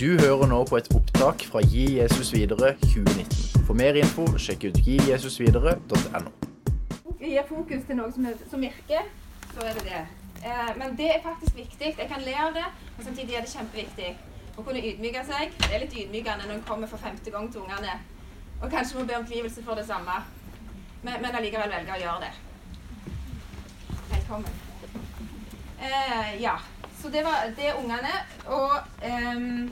Du hører nå på et opptak fra Gi Jesus videre 2019. For mer info, sjekk ut gijesusvidere.no. gir fokus til noe som, er, som virker, så er det det. Eh, men det er faktisk viktig. Jeg kan le av det, men samtidig er det kjempeviktig. Å kunne ydmyke seg. Det er litt ydmykende når en kommer for femte gang til ungene. Og kanskje må be om tilgivelse for det samme. Men, men allikevel velge å gjøre det. Velkommen. Eh, ja. Så det var det ungene. Og ehm,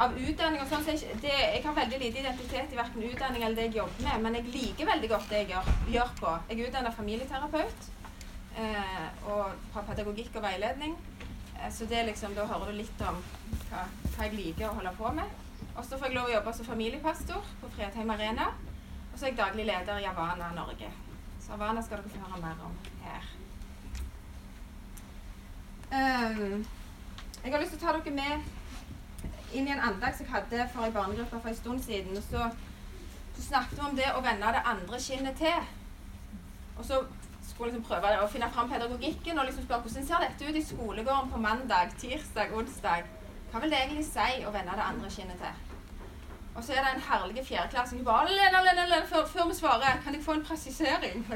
av utdanning og sånn, så jeg, det, Jeg har veldig lite identitet i verken utdanning eller det jeg jobber med, men jeg liker veldig godt det jeg gjør, gjør på. Jeg er utdanna familieterapeut eh, og har pedagogikk og veiledning. Eh, så det liksom, da hører du litt om hva, hva jeg liker å holde på med. Og så får jeg lov å jobbe som familiepastor på Fredheim Arena. Og så er jeg daglig leder i Havana Norge. Så Havana skal dere få høre mer om her. Um, jeg har lyst til å ta dere med inn i en andakt jeg hadde for ei barnegruppe for en stund siden. Og så, så snakket vi om det å vende det andre kinnet til. Og så skulle jeg liksom prøve å finne fram pedagogikken og liksom spørre hvordan ser dette ut i skolegården på mandag, tirsdag, onsdag. Hva vil det egentlig si å vende det andre kinnet til? Og så er det en herlig fjerdeklassing som bare lene, lene, lene, før, før vi svarer, kan jeg få en presisering?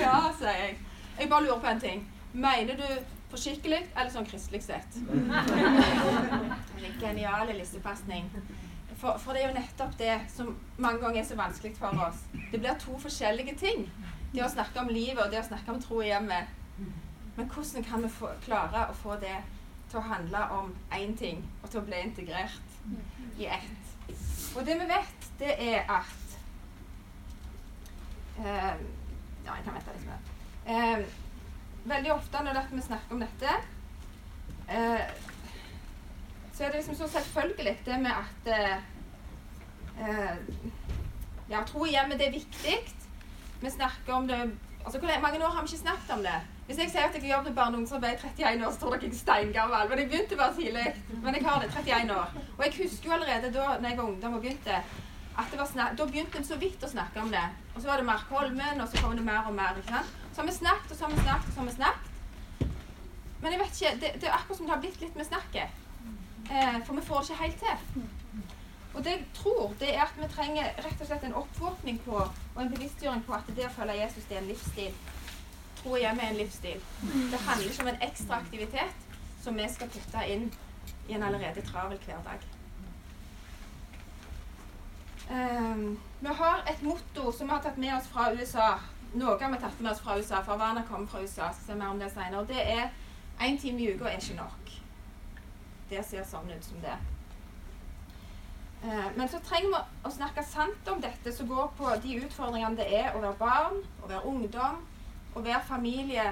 Ja, sier jeg. Jeg bare lurer på en ting. Mener du forskikkelig eller sånn kristelig sett? En genial lissepasning. For, for det er jo nettopp det som mange ganger er så vanskelig for oss. Det blir to forskjellige ting. Det å snakke om livet og det å snakke om tro i hjemmet. Men hvordan kan vi få, klare å få det til å handle om én ting, og til å bli integrert i ett? Og det vi vet, det er at um, Ja, jeg kan vente litt med det. Eh, veldig ofte når vi snakker om dette, eh, så er det liksom så selvfølgelig det med at eh, Ja, tro i hjemmet, det er viktig. Vi snakker om det altså Hvor mange år har vi ikke snakket om det? Hvis jeg sier at jeg har jobbet med barne- og ungdomsarbeid i 31 år, så tror dere jeg er steingammel. Men jeg begynte bare tidlig. Men jeg har det. 31 år. Og jeg husker jo allerede da når jeg var ungdom og begynte, at det var da begynte en så vidt å snakke om det. Og så var det Mark Holmen, og så kom det mer og mer. ikke sant? Så har vi snakket, og så har vi snakket, og så har vi snakket. Men jeg vet ikke, det, det er akkurat som det har blitt litt med snakket. Eh, for vi får det ikke helt til. Og det jeg tror, det er at vi trenger rett og slett en oppvåkning på og en bevisstgjøring på at det å følge Jesus, det er en livsstil. Tro hjemme er en livsstil. Det handler ikke om en ekstra aktivitet som vi skal putte inn i en allerede travel hverdag. Um, vi har et motto som vi har tatt med oss fra USA. Noe har vi tatt med oss fra USA, for Havana kommer fra USA. skal se mer om det senere. Det er én time i uka er ikke nok. Det ser sånn ut som det. Eh, men så trenger vi å snakke sant om dette som går på de utfordringene det er å være barn, å være ungdom, å være familie.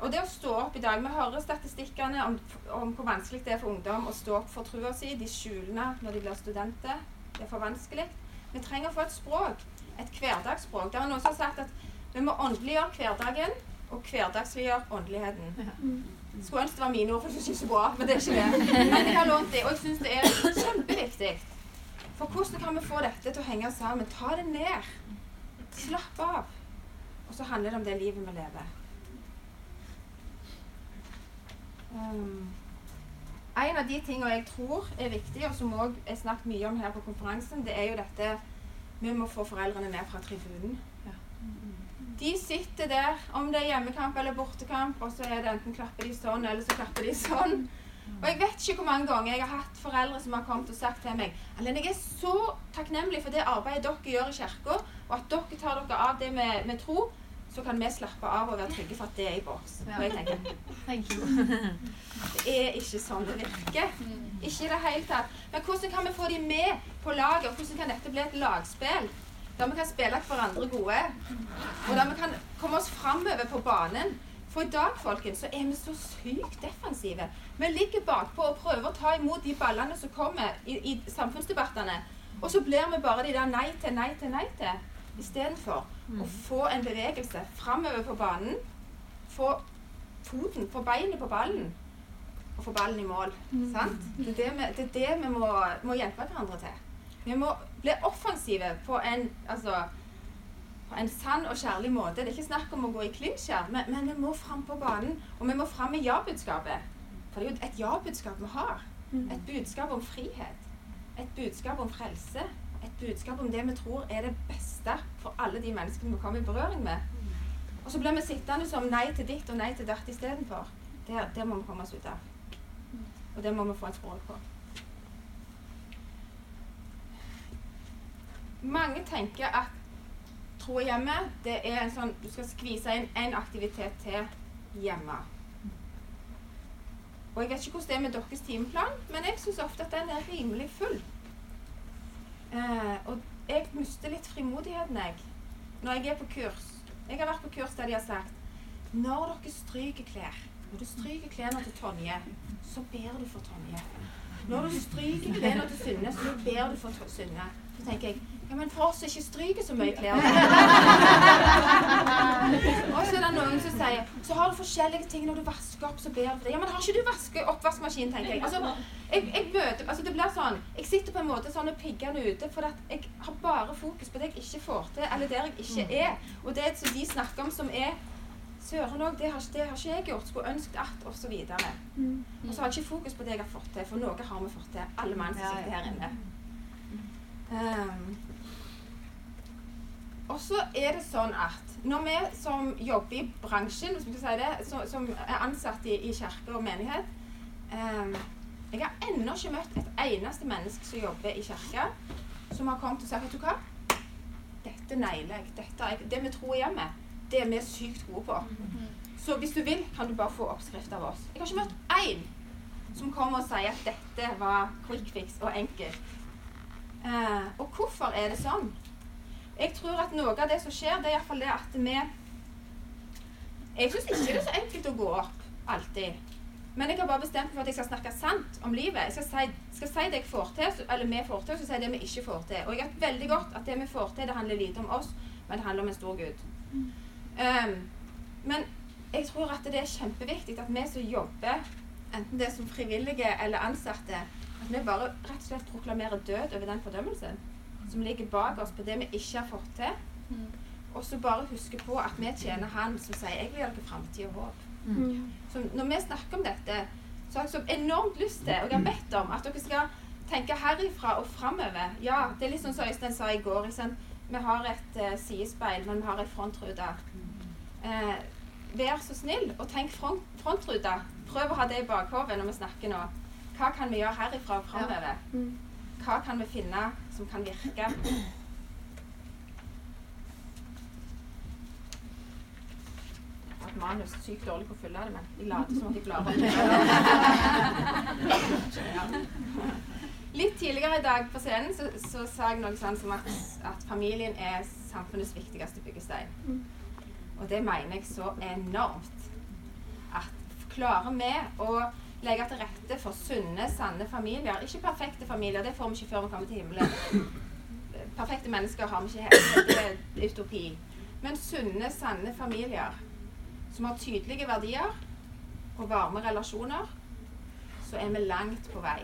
Og det å stå opp i dag Vi hører statistikkene om, om hvor vanskelig det er for ungdom å stå opp for trua si. De skjuler når de blir studenter. Det er for vanskelig. Vi trenger å få et språk. Et hverdagsspråk. Det er noen som har sagt at vi må åndeliggjøre hverdagen og hverdagsliggjøre åndeligheten. Skulle ønske det var mine ord, for jeg syns ikke så bra. Men det er ikke det. Men jeg har lånt det, og jeg syns det er kjempeviktig. For hvordan kan vi få dette til å henge sammen? Ta det ned. Slapp av. Og så handler det om det livet vi lever. Um, en av de tingene jeg tror er viktig, og som òg er snakket mye om her på konferansen, det er jo dette Vi må få foreldrene ned fra tribunen. De sitter der, om det er hjemmekamp eller bortekamp, og så er det enten klapper de sånn, eller så klapper de sånn. Og jeg vet ikke hvor mange ganger jeg har hatt foreldre som har kommet og sagt til meg Alene, jeg er så takknemlig for det arbeidet dere gjør i kirka, og at dere tar dere av det med, med tro, så kan vi slappe av og være trygge for at det er i boks. Og jeg tenker det er ikke sånn det virker. Ikke i det hele tatt. Men hvordan kan vi få dem med på laget, og hvordan kan dette bli et lagspill? Der vi kan spille hverandre gode, og der vi kan komme oss framover på banen. For i dag folkens, så er vi så sykt defensive. Vi ligger bakpå og prøver å ta imot de ballene som kommer i, i samfunnsdebattene. Og så blir vi bare de der nei til, nei til, nei til. Istedenfor å få en bevegelse framover på banen. Få foten, få beinet på ballen. Og få ballen i mål. Sant? Det er det vi, det er det vi må, må hjelpe hverandre til. Vi må bli offensive på en, altså, på en sann og kjærlig måte. Det er ikke snakk om å gå i klinsj her, men, men vi må fram på banen. Og vi må fram med ja-budskapet. For det er jo et ja-budskap vi har. Et budskap om frihet. Et budskap om frelse. Et budskap om det vi tror er det beste for alle de menneskene vi kommer i berøring med. Og så blir vi sittende som nei til ditt og nei til datt istedenfor. Det, det må vi komme oss ut av. Og det må vi få et språk på. Mange tenker at tro hjemme det er en sånn Du skal skvise inn én aktivitet til hjemme. Og jeg vet ikke hvordan det er med deres timeplan, men jeg syns ofte at den er rimelig full. Eh, og jeg mister litt frimodigheten, jeg, når jeg er på kurs. Jeg har vært på kurs der de har sagt når dere stryker klær Når du stryker klærne til Tonje, så ber du for Tonje. Når du stryker klærne til Synne, så ber du for Synne. Så tenker jeg ja, men for oss ikke stryker så mye klær Og så er det noen som sier så har du forskjellige ting når du vasker opp, så ber du for det. Ja, men har ikke du vaske, oppvaskmaskin, tenker jeg. Altså, jeg, jeg møter, altså det blir sånn Jeg sitter på en måte sånn og pigger ute, for at jeg har bare fokus på det jeg ikke får til, eller der jeg ikke er. Og det som de snakker om som er Søren òg, det, det, har ikke jeg gjort. Skulle ønsket at, og så videre. og så har jeg ikke fokus på det jeg har fått til, for noe har vi fått til, alle mann som sitter her inne. Um, og så er det sånn at når vi som jobber i bransjen, hvis vi skal si det, som, som er ansatt i, i kirke og menighet um, Jeg har ennå ikke møtt et eneste menneske som jobber i kirka, som har kommet og sagt Vet du hva? Dette nailer jeg. Dette er, det vi tror hjemme, det er vi sykt gode på. Så hvis du vil, kan du bare få oppskrift av oss. Jeg har ikke møtt én som kommer og sier at dette var quick fix og enkelt. Uh, og hvorfor er det sånn? Jeg tror at noe av det som skjer, det er iallfall det at vi Jeg syns ikke det er så enkelt å gå opp alltid. Men jeg har bare bestemt meg for at jeg skal snakke sant om livet. Jeg skal si, skal si det jeg får til, eller vi får til, og så si det vi ikke får til. Og jeg vet veldig godt at det vi får til, det handler lite om oss, men det handler om en stor Gud. Um, men jeg tror at det er kjempeviktig at vi som jobber, enten det er som frivillige eller ansatte, at vi bare rett og slett proklamerer død over den fordømmelsen som ligger bak oss på det vi ikke har fått til. Mm. Og så bare huske på at vi tjener Han som sier 'Jeg vil gjøre dere framtid og håp'. Mm. Så når vi snakker om dette, så har jeg så enormt lyst til, og jeg har bedt om, at dere skal tenke herifra og framover. Ja, det er litt sånn som Øystein sa i går. Vi har et uh, sidespeil, men vi har ei frontrute. Uh, vær så snill og tenk front, frontrute. Prøv å ha det i bakhodet når vi snakker nå. Hva kan vi gjøre herifra og framover? Mm. Hva kan vi finne som kan virke? At manus er sykt dårlig på å fylle det, men jeg later som at de klarer det. Litt tidligere i dag på scenen så, så sa jeg noe sånn som at, at, familien er samfunnets viktigste byggestein. Og det mener jeg så enormt. At klarer vi å legge til rette for sunne, sanne familier. Ikke perfekte familier, det får vi ikke før vi kommer til himmelen. Perfekte mennesker har vi ikke her. Det er utopi. Men sunne, sanne familier som har tydelige verdier og varme relasjoner, så er vi langt på vei.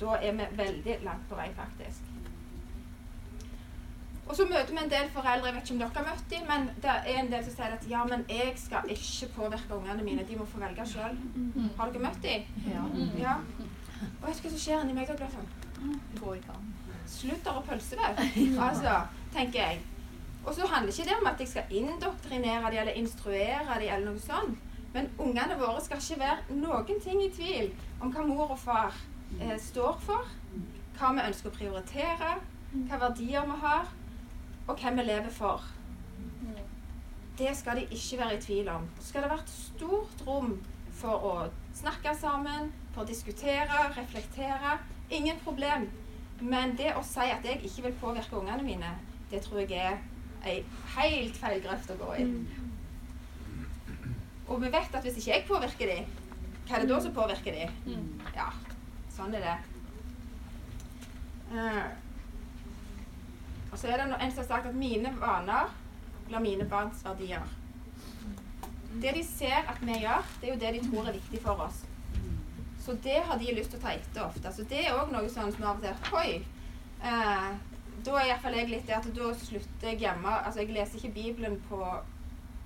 Da er vi veldig langt på vei, faktisk. Og så møter vi en del foreldre jeg vet ikke om dere har møtt dem, men det er en del som sier at ja, men jeg skal ikke påvirke ungene mine. De må få velge sjøl. Har dere møtt dem? Ja. ja. Og vet du hva som skjer inni meg? Da blir sånn Slutt å pølse det. Altså, tenker jeg. Og så handler ikke det om at jeg skal indoktrinere dem eller instruere dem eller noe sånt. Men ungene våre skal ikke være noen ting i tvil om hva mor og far eh, står for, hva vi ønsker å prioritere, hva verdier vi har og hvem vi lever for. Det skal de ikke være i tvil om. Så skal det være et stort rom for å snakke sammen, for å diskutere, reflektere. Ingen problem. Men det å si at jeg ikke vil påvirke ungene mine, det tror jeg er ei helt feil grøft å gå i. Og vi vet at hvis ikke jeg påvirker dem, hva er det da som påvirker dem? Ja, sånn er det. Og så er det en som har sagt at mine vaner blir mine barns verdier. Det de ser at vi gjør, det er jo det de tror er viktig for oss. Så det har de lyst til å ta etter ofte. Så det er òg noe sånn som av og til Hoi! Eh, da er iallfall jeg litt der at da slutter jeg hjemme. Altså, jeg leser ikke Bibelen på,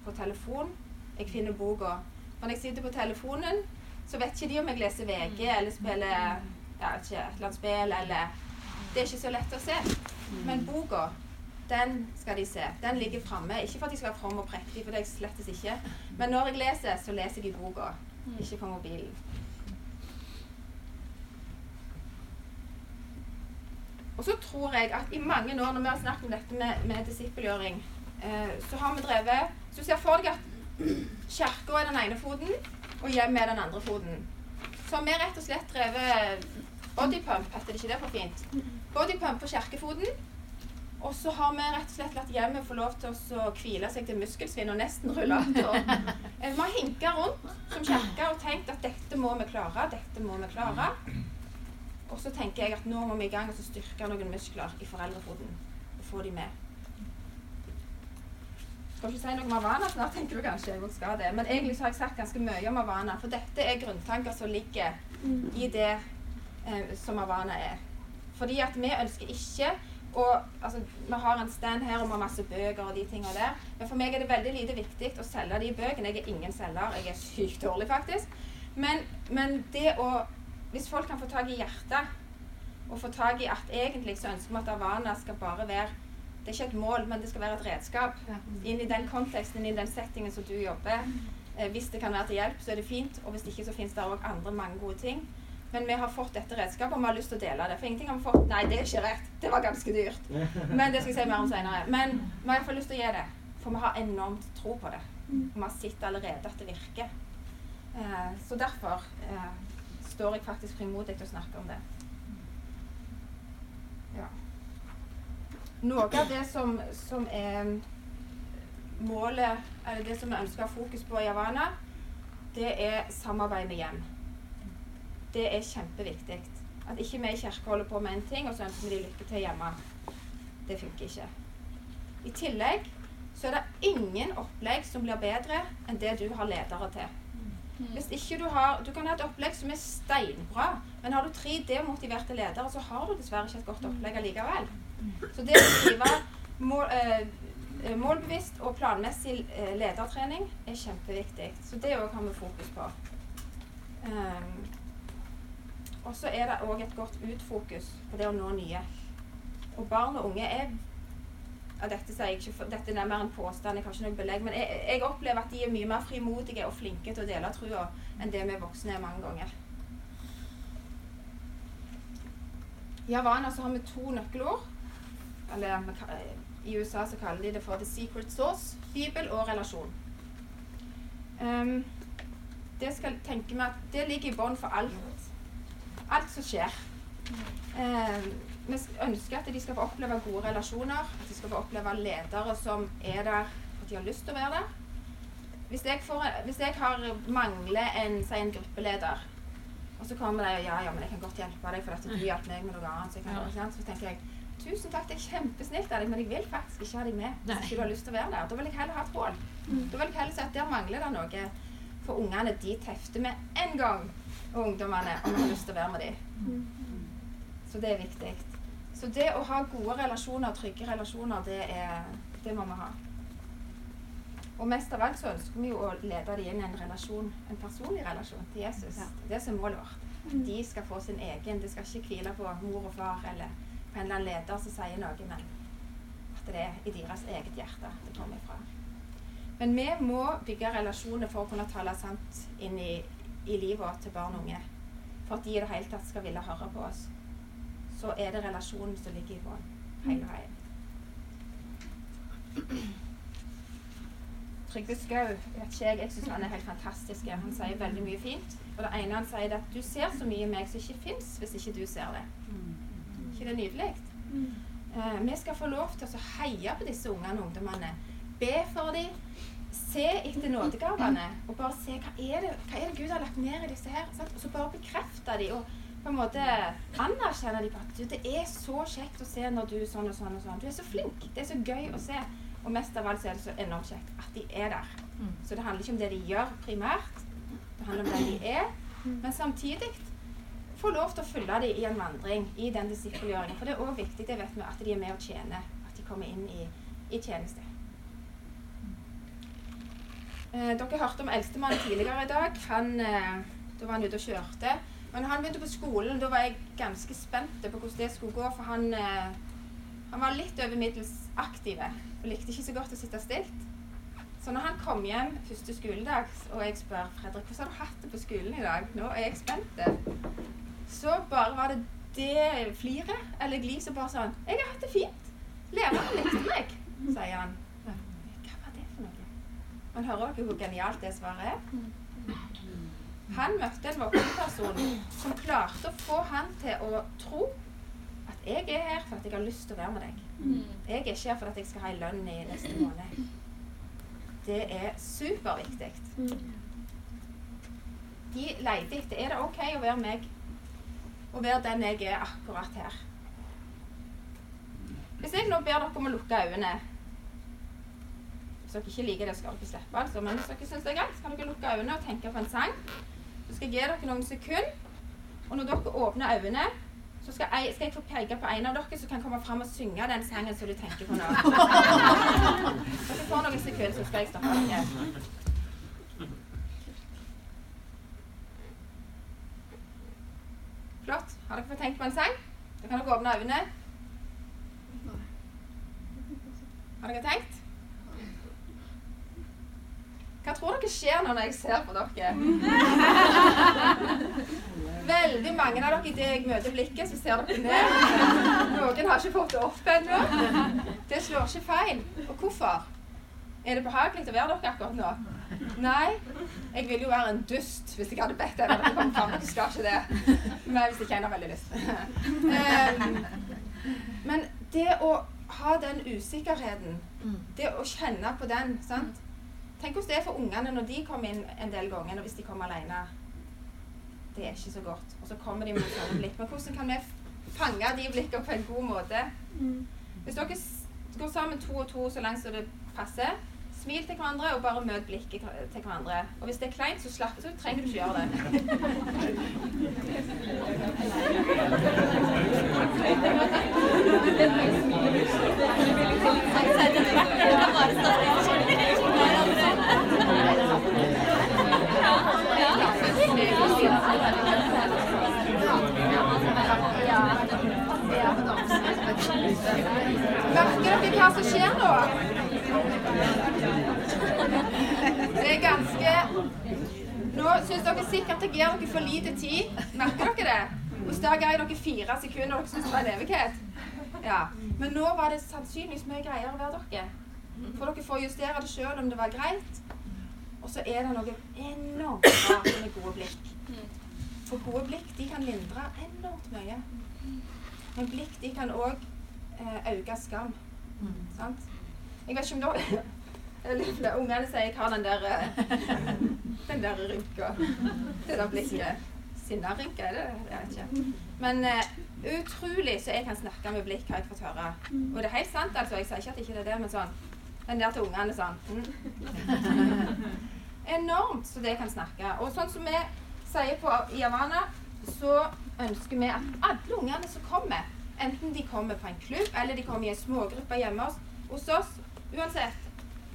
på telefon. Jeg finner boka. Når jeg sitter på telefonen, så vet ikke de om jeg leser VG eller spiller ja, ikke, et eller annet spill eller Det er ikke så lett å se. Men boka, den skal de se. Den ligger framme. Ikke for at de skal være from og prektig, for det er jeg slettes ikke. Men når jeg leser, så leser jeg i boka, ikke på mobilen. Og så tror jeg at i mange år, når vi har snakket om dette med, med disippelgjøring, eh, så har vi drevet Så du ser for deg at kirka er den ene foten, og hjemmet er den andre foten. Så har vi rett og slett drevet bodypump, heter det ikke det for fint? Bodypump på kjerkefoten. Og så har vi rett og slett latt hjemmet få lov til å hvile seg til muskelsvinn og nesten rullator. Vi har hinka rundt som kirke og tenkt at dette må vi klare, dette må vi klare. Og så tenker jeg at nå må vi i gang og styrke noen muskler i foreldrefoten. Og få de med. Skal ikke si noe om Havana snart, tenker du kanskje. jeg skal det. Men egentlig har jeg sagt ganske mye om Havana. For dette er grunntanker som ligger i det eh, som Havana er. Fordi at vi ønsker ikke å altså, Vi har en stand her og vi har masse bøker og de tingene der. Men for meg er det veldig lite viktig å selge de bøkene. Jeg er ingen selger. Jeg er sykt dårlig, faktisk. Men, men det å Hvis folk kan få tak i hjertet, og få tak i at egentlig så ønsker vi at Havana skal bare være det er ikke et mål, men det skal være et redskap inn i den konteksten, inn i den settingen som du jobber. Eh, hvis det kan være til hjelp, så er det fint. Og hvis ikke, så finnes det òg andre mange gode ting. Men vi har fått dette redskapet, og vi har lyst til å dele det. For ingenting har vi fått Nei, det er ikke rett. Det var ganske dyrt. Men det skal jeg si mer om senere. Men vi har iallfall lyst til å gi det. For vi har enormt tro på det. Og vi har sett allerede at det virker. Eh, så derfor eh, står jeg faktisk frimodig til å snakke om det. Ja noe av det som, som, er målet, eller det som vi ønsker å ha fokus på i Havana, det er samarbeid med hjem. Det er kjempeviktig. At ikke vi i kirka holder på med en ting, og så ønsker vi de lykke til hjemme. Det funker ikke. I tillegg så er det ingen opplegg som blir bedre enn det du har ledere til. Hvis ikke du har Du kan ha et opplegg som er steinbra, men har du tre demotiverte ledere, så har du dessverre ikke et godt opplegg allikevel. Så det å drive mål, eh, eh, målbevisst og planmessig eh, ledertrening er kjempeviktig. Så det òg har vi fokus på. Um, og så er det òg et godt utfokus på det å nå nye. Og barn og unge er ja, dette, jeg ikke, dette er mer en påstand, jeg har ikke noe belegg, men jeg, jeg, opplever at de er mye mer frimodige og flinke til å dele trua enn det vi voksne er mange ganger. I Havana så har vi to nøkkelord eller I USA så kaller de det for the secret source. Bibel og relasjon. Um, det skal tenke meg at det ligger i bånn for alt. Alt som skjer. Um, vi ønsker at de skal få oppleve gode relasjoner. At de skal få oppleve ledere som er der, at de har lyst til å være der. Hvis jeg, får, hvis jeg har, mangler en, en gruppeleder, og så kommer de og ja, ja, men jeg kan godt hjelpe deg, for at du hjalp meg med noe annet. Så, kan, så tenker jeg Tusen takk, det er kjempesnilt av deg, men jeg vil faktisk ikke ha deg med. Hvis ikke du har lyst til å være der. Da vil jeg heller ha et hull. Mm. Da vil jeg heller si at der mangler det noe. For ungene de tefter med en gang. Og ungdommene om vi har lyst til å være med dem. Så det er viktig. Så det å ha gode relasjoner, trygge relasjoner, det, er, det må vi ha. Og mest av alt så ønsker vi jo å lede dem inn i en relasjon, en personlig relasjon til Jesus. Det er som målet vårt. Mm. De skal få sin egen. Det skal ikke hvile på mor og far eller på en eller annen leder som sier noe, men at det er i deres eget hjerte det kommer ifra. Men vi må bygge relasjoner for å kunne tale sant inn i, i livet til barn og unge. For at de i det hele tatt skal ville høre på oss. Så er det relasjonen som ligger i bunnen hele veien. Trygve Skau vet ikke jeg, jeg syns han er helt fantastisk. Han sier veldig mye fint. Og det ene han sier, er at du ser så mye meg som ikke fins hvis ikke du ser det ikke det nydelig? Mm. Uh, vi skal få lov til å heie på disse ungene og ungdommene. Be for dem. Se etter nådegavene. Og bare se hva er, det, hva er det Gud har lagt ned i disse her. Sant? Og så bare bekrefte de, Og på en måte anerkjenne de på at det er så kjekt å se når du sånn og sånn og sånn. Du er så flink. Det er så gøy å se. Og mest av alt så er det så enormt kjekt at de er der. Mm. Så det handler ikke om det de gjør primært. Det handler om det de er. Men samtidig få lov til å følge dem i en vandring i den disippelgjøringen. For det er òg viktig det vet vi, at de er med og tjener. At de kommer inn i, i tjeneste. Eh, dere hørte om eldstemann tidligere i dag. Han, eh, Da var han ute og kjørte. Men han begynte på skolen, da var jeg ganske spent på hvordan det skulle gå. For han, eh, han var litt over middels aktiv og likte ikke så godt å sitte stilt. Så når han kom hjem første skoledag, og jeg spør Fredrik hvordan har du hatt det på skolen i dag, nå er jeg spent, så bare var det det fliret eller gliset bare sånn 'Jeg har hatt det fint. Læreren likte meg', sier han. Hva var det for noe? Men hører dere hvor genialt det svaret er? Han møtte en voksenperson som klarte å få han til å tro at jeg er her for at jeg har lyst til å være med deg. Jeg er ikke her for at jeg skal ha en lønn i neste måned. Det er superviktig. De leter etter er det OK å være meg og være den jeg er akkurat her. Hvis jeg nå ber dere om å lukke øynene Hvis dere ikke liker det, skal dere slippe. altså, Men hvis dere syns det er greit, så kan dere lukke øynene og tenke på en sang. Så skal jeg gi dere noen sekunder. Og når dere åpner øynene, så skal jeg, skal jeg få peke på en av dere som kan komme fram og synge den sangen som du tenker på nå. Dere får noen sekunder, så skal jeg stoppe dere. Flott. Har dere fått tenkt på en sang? Da kan dere åpne øynene. Har dere tenkt? Hva tror dere skjer nå når jeg ser på dere? Veldig mange av dere idet jeg møter blikket, så ser dere ned. Noen har ikke fått det opp ennå. Det slår ikke feil. Og hvorfor? Er det behagelig å være dere akkurat nå? Nei. Jeg ville jo være en dust hvis jeg hadde bedt dere om å komme fram. Dere skal ikke det. Men hvis ikke en har veldig lyst. Men det å ha den usikkerheten, det å kjenne på den sant? Tenk hvordan det er for ungene når de kommer inn en del ganger, og hvis de kommer alene. Det er ikke så godt. Og så kommer de med sånne blikk. Men hvordan kan vi fange de blikkene på en god måte? Hvis dere går sammen to og to så langt som det passer, smil til hverandre og bare møt blikket til hverandre. Og hvis det er kleint, så slapp, så trenger du ikke gjøre Merker dere hva som skjer nå? Det er ganske Nå syns dere sikkert jeg gir dere for lite tid. Merker dere det? Hos ga jeg dere fire sekunder, og dere syns det var en evighet. Ja. Men nå var det sannsynligvis mye greiere å være dere. For dere får justere det sjøl om det var greit. Og så er det noe enormt bra med gode blikk. For gode blikk de kan lindre enormt mye. Men blikk de kan òg eh, øke skam. Sant? Jeg vet ikke om da Ungene sier jeg har den der eh, den der rynka. Det der blikket. Sinnarynke, er det det? Jeg vet ikke. Men uh, utrolig så jeg kan snakke med blikk, har jeg fått høre. Og det er helt sant, altså. Jeg sier ikke at ikke det er det, men sånn Den der til ungene sånn mm. Enormt så det kan snakke. Og sånn som vi sier på i så ønsker vi at alle ungene som kommer, enten de kommer på en klubb eller de kommer i en smågruppe hjemme hos, hos oss, uansett,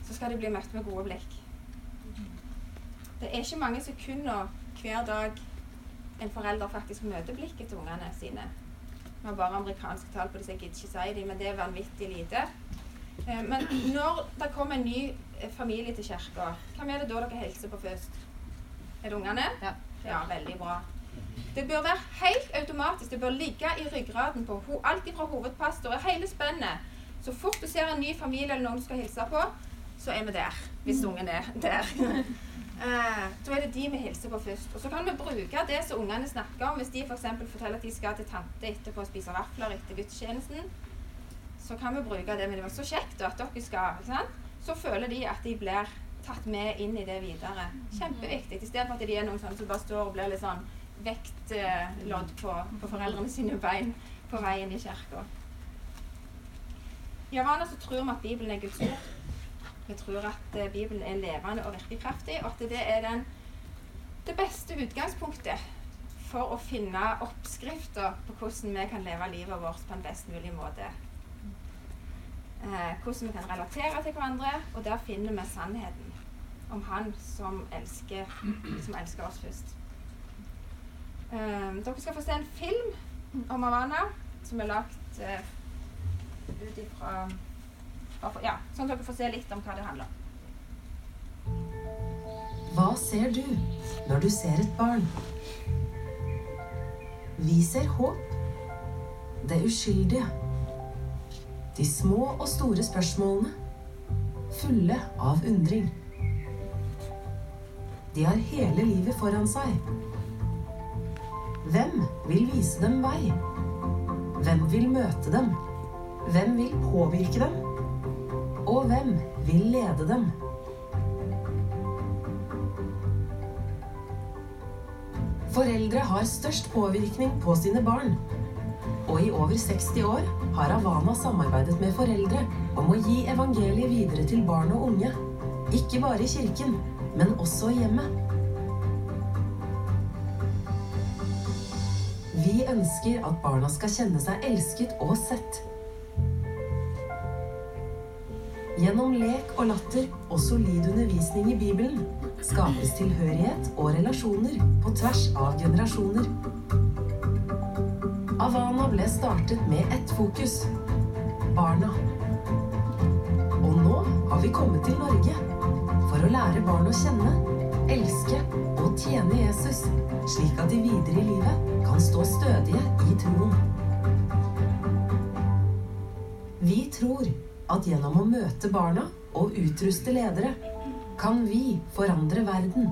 så skal de bli møtt med gode blikk. Det er ikke mange sekunder hver dag en forelder faktisk møter blikket til ungene sine. Vi har bare amerikanske tall på det, så jeg gidder ikke si dem, men det er vanvittig lite. Eh, men når det kommer en ny eh, familie til kirka, hvem er det da dere hilser på først? Er det ungene? Ja. ja veldig bra. Det bør være helt automatisk. Det bør ligge i ryggraden på alt fra hovedpastor og hele spennet. Så fort du ser en ny familie eller noen du skal hilse på, så er vi der. Hvis ungen er der. Så da er det de vi hilser på først. Og så kan vi bruke det som ungene snakker om. Hvis de f.eks. For forteller at de skal til tante etterpå og spise vafler etter gudstjenesten, så kan vi bruke det. Men det var så kjekt at dere skal. ikke sant? Så føler de at de blir tatt med inn i det videre. Kjempeviktig. Istedenfor at de er noen sånne som bare står og blir litt sånn vektlodd på, på foreldrene sine bein på veien i kirka. I Havana så tror vi at Bibelen er Guds ord. Vi tror at eh, Bibelen er levende og virkekraftig, og at det er den, det beste utgangspunktet for å finne oppskrifter på hvordan vi kan leve livet vårt på en best mulig måte. Eh, hvordan vi kan relatere til hverandre, og der finner vi sannheten om Han som elsker, som elsker oss først. Um, dere skal få se en film om Havana som er lagt uh, ut ifra Ja, sånn at dere får se litt om hva det handler om. Hva ser du når du ser et barn? Vi ser håp. Det uskyldige. De små og store spørsmålene. Fulle av undring. De har hele livet foran seg. Hvem vil vise dem vei? Hvem vil møte dem? Hvem vil påvirke dem? Og hvem vil lede dem? Foreldre har størst påvirkning på sine barn. Og i over 60 år har Havana samarbeidet med foreldre om å gi evangeliet videre til barn og unge. Ikke bare i kirken, men også i hjemmet. Vi ønsker at barna skal kjenne seg elsket og sett. Gjennom lek og latter og solid undervisning i Bibelen skapes tilhørighet og relasjoner på tvers av generasjoner. Avana ble startet med ett fokus barna. Og nå har vi kommet til Norge for å lære barn å kjenne, elske tjene Jesus, slik at de videre i livet kan stå stødige i troen. Vi tror at gjennom å møte barna og utruste ledere, kan vi forandre verden.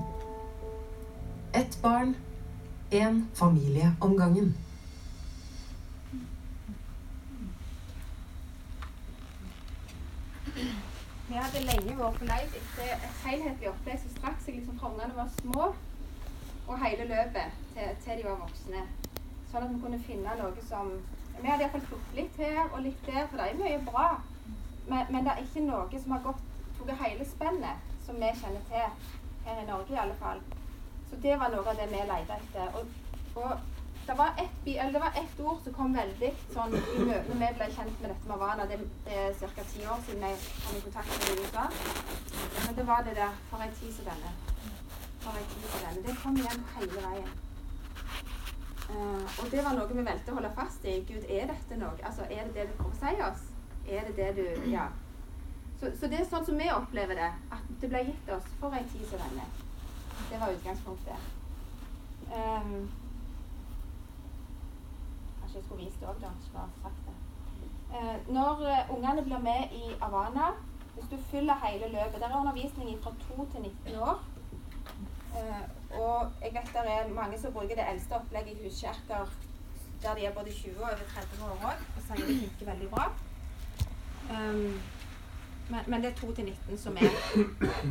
Ett barn, én familie om gangen. Vi hadde lenge vært på leit etter et helhetlig opplegg som strakk seg liksom fra ungene var små og hele løpet til, til, de var voksne. Sånn at vi kunne finne noe som Vi hadde iallfall plukket litt her og litt der, for det er mye bra. Men, men, det er ikke noe som har gått tatt hele spennet som vi kjenner til her i Norge i alle fall. Så det var noe av det vi lette etter. Og, og det, var ett, et ord som kom veldig sånn i møte når vi ble kjent med dette med Havana. Det, er ca. ti år siden jeg kom i kontakt med USA. Men det var det der For ei tid som denne. For ei tid som denne. Det kom igjen hele veien. Uh, og det var noe vi valgte å holde fast i. Gud, er dette noe? Altså, Er det det du prøver å si oss? Er det det du Ja. Så, så, det er sånn som vi opplever det. At det ble gitt oss for en tid som denne. Det var utgangspunktet. Um, kanskje jeg skulle vist det òg, da. Ikke bare sagt det. Uh, når uh, ungene blir med i Havana Hvis du fyller hele løpet Der er undervisning fra 2 til 19 år. Uh, og jeg vet det er mange som bruker det eldste opplegget i huskirker der de er både 20 og over 30 år òg, og sier det funker veldig bra. Um, men, men, det er 2 til 19 som er,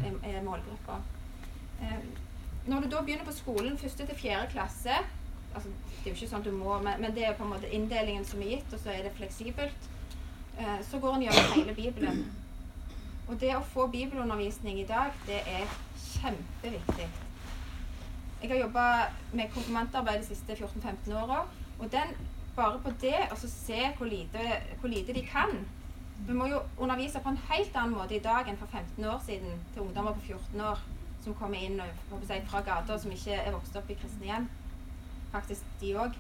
er, er målgruppa. Um, når du da begynner på skolen, første til fjerde klasse altså, Det er jo ikke sånn du må, men, men, det er på en måte inndelingen som er gitt, og så er det fleksibelt. Uh, så går en gjennom hele Bibelen. Og det å få bibelundervisning i dag, det er kjempeviktig. Jeg har jobba med konfirmantarbeid de siste 14-15 åra. Og den, bare på det å se hvor lite, hvor lite de kan, vi må jo undervise på en helt annen måte i dag enn for 15 år siden til ungdommer på 14 år som kommer inn si, fra gata, som ikke er vokst opp i kristne hjem. Faktisk de òg.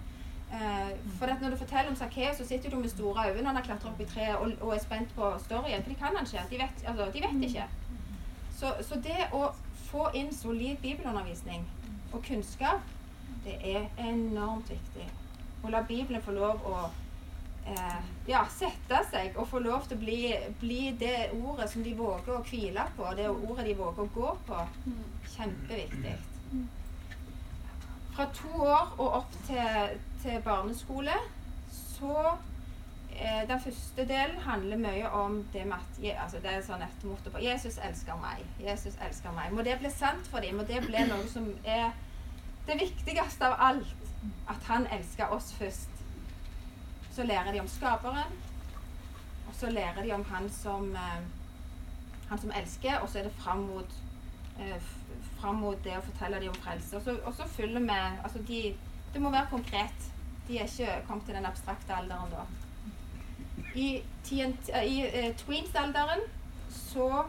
Eh, for når du forteller om Sakkeus, så sitter du med store øyne når han har klatret opp i treet og, og, er spent på storyen. For de kan han ikke. De vet, altså, de vet ikke. Så, så, det å få inn solid bibelundervisning og kunnskap, det er enormt viktig. Å la Bibelen få lov å eh, ja, sette seg og få lov til å bli, bli, det ordet som de våger å hvile på, det ordet de våger å gå på. Kjempeviktig. Fra to år og opp til, til barneskole så eh, Den første delen handler mye om det med at altså det er sånn et motto på Jesus elsker meg. Jesus elsker meg. Må det bli sant for dem? Må det bli noe som er det viktigste av alt? At han elsker oss først. Så lærer de om skaperen, og så lærer de om han som, eh, han som elsker, og så er det fram mot, eh, fram mot det å fortelle dem om frelse. Og så, og følger vi altså de, Det må være konkret. De er ikke kommet til den abstrakte alderen da. I, eh, i tweens-alderen så,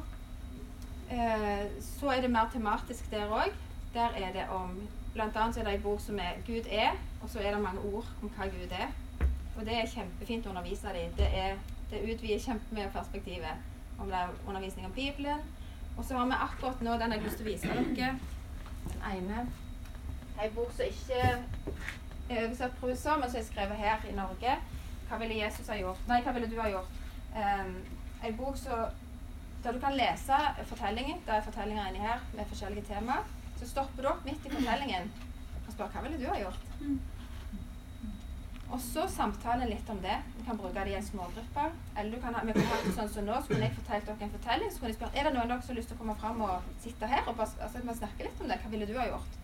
så er det mer tematisk der òg. Der er det om Blant annet er det en bok som er 'Gud er', og så er det mange ord om hva Gud er. Og det er kjempefint å undervise dem. Det, er, det utvider kjempemye perspektivet. Om det er undervisning om Bibelen. Og så har vi akkurat nå den jeg har lyst til å vise dere. Den ene. En bok som ikke er oversatt fra USA, men som er skrevet her i Norge. Hva ville Jesus ha gjort? Nei, hva ville du ha gjort? Um, en bok så, der du kan lese fortellingen. Det er fortellinger inni her med forskjellige temaer. Så stopper du opp midt i fortellingen og spør hva ville du ha gjort. Og så samtale litt om det. Du kan bruke det i en smågruppe. Eller du kan ha, vi kan ha det sånn som nå, så kunne jeg fortalt dere en fortelling. Så kunne jeg spørre er det noen av dere som har lyst til å komme fram og sitte her og bare, altså, snakke litt om det. Hva ville du ha gjort?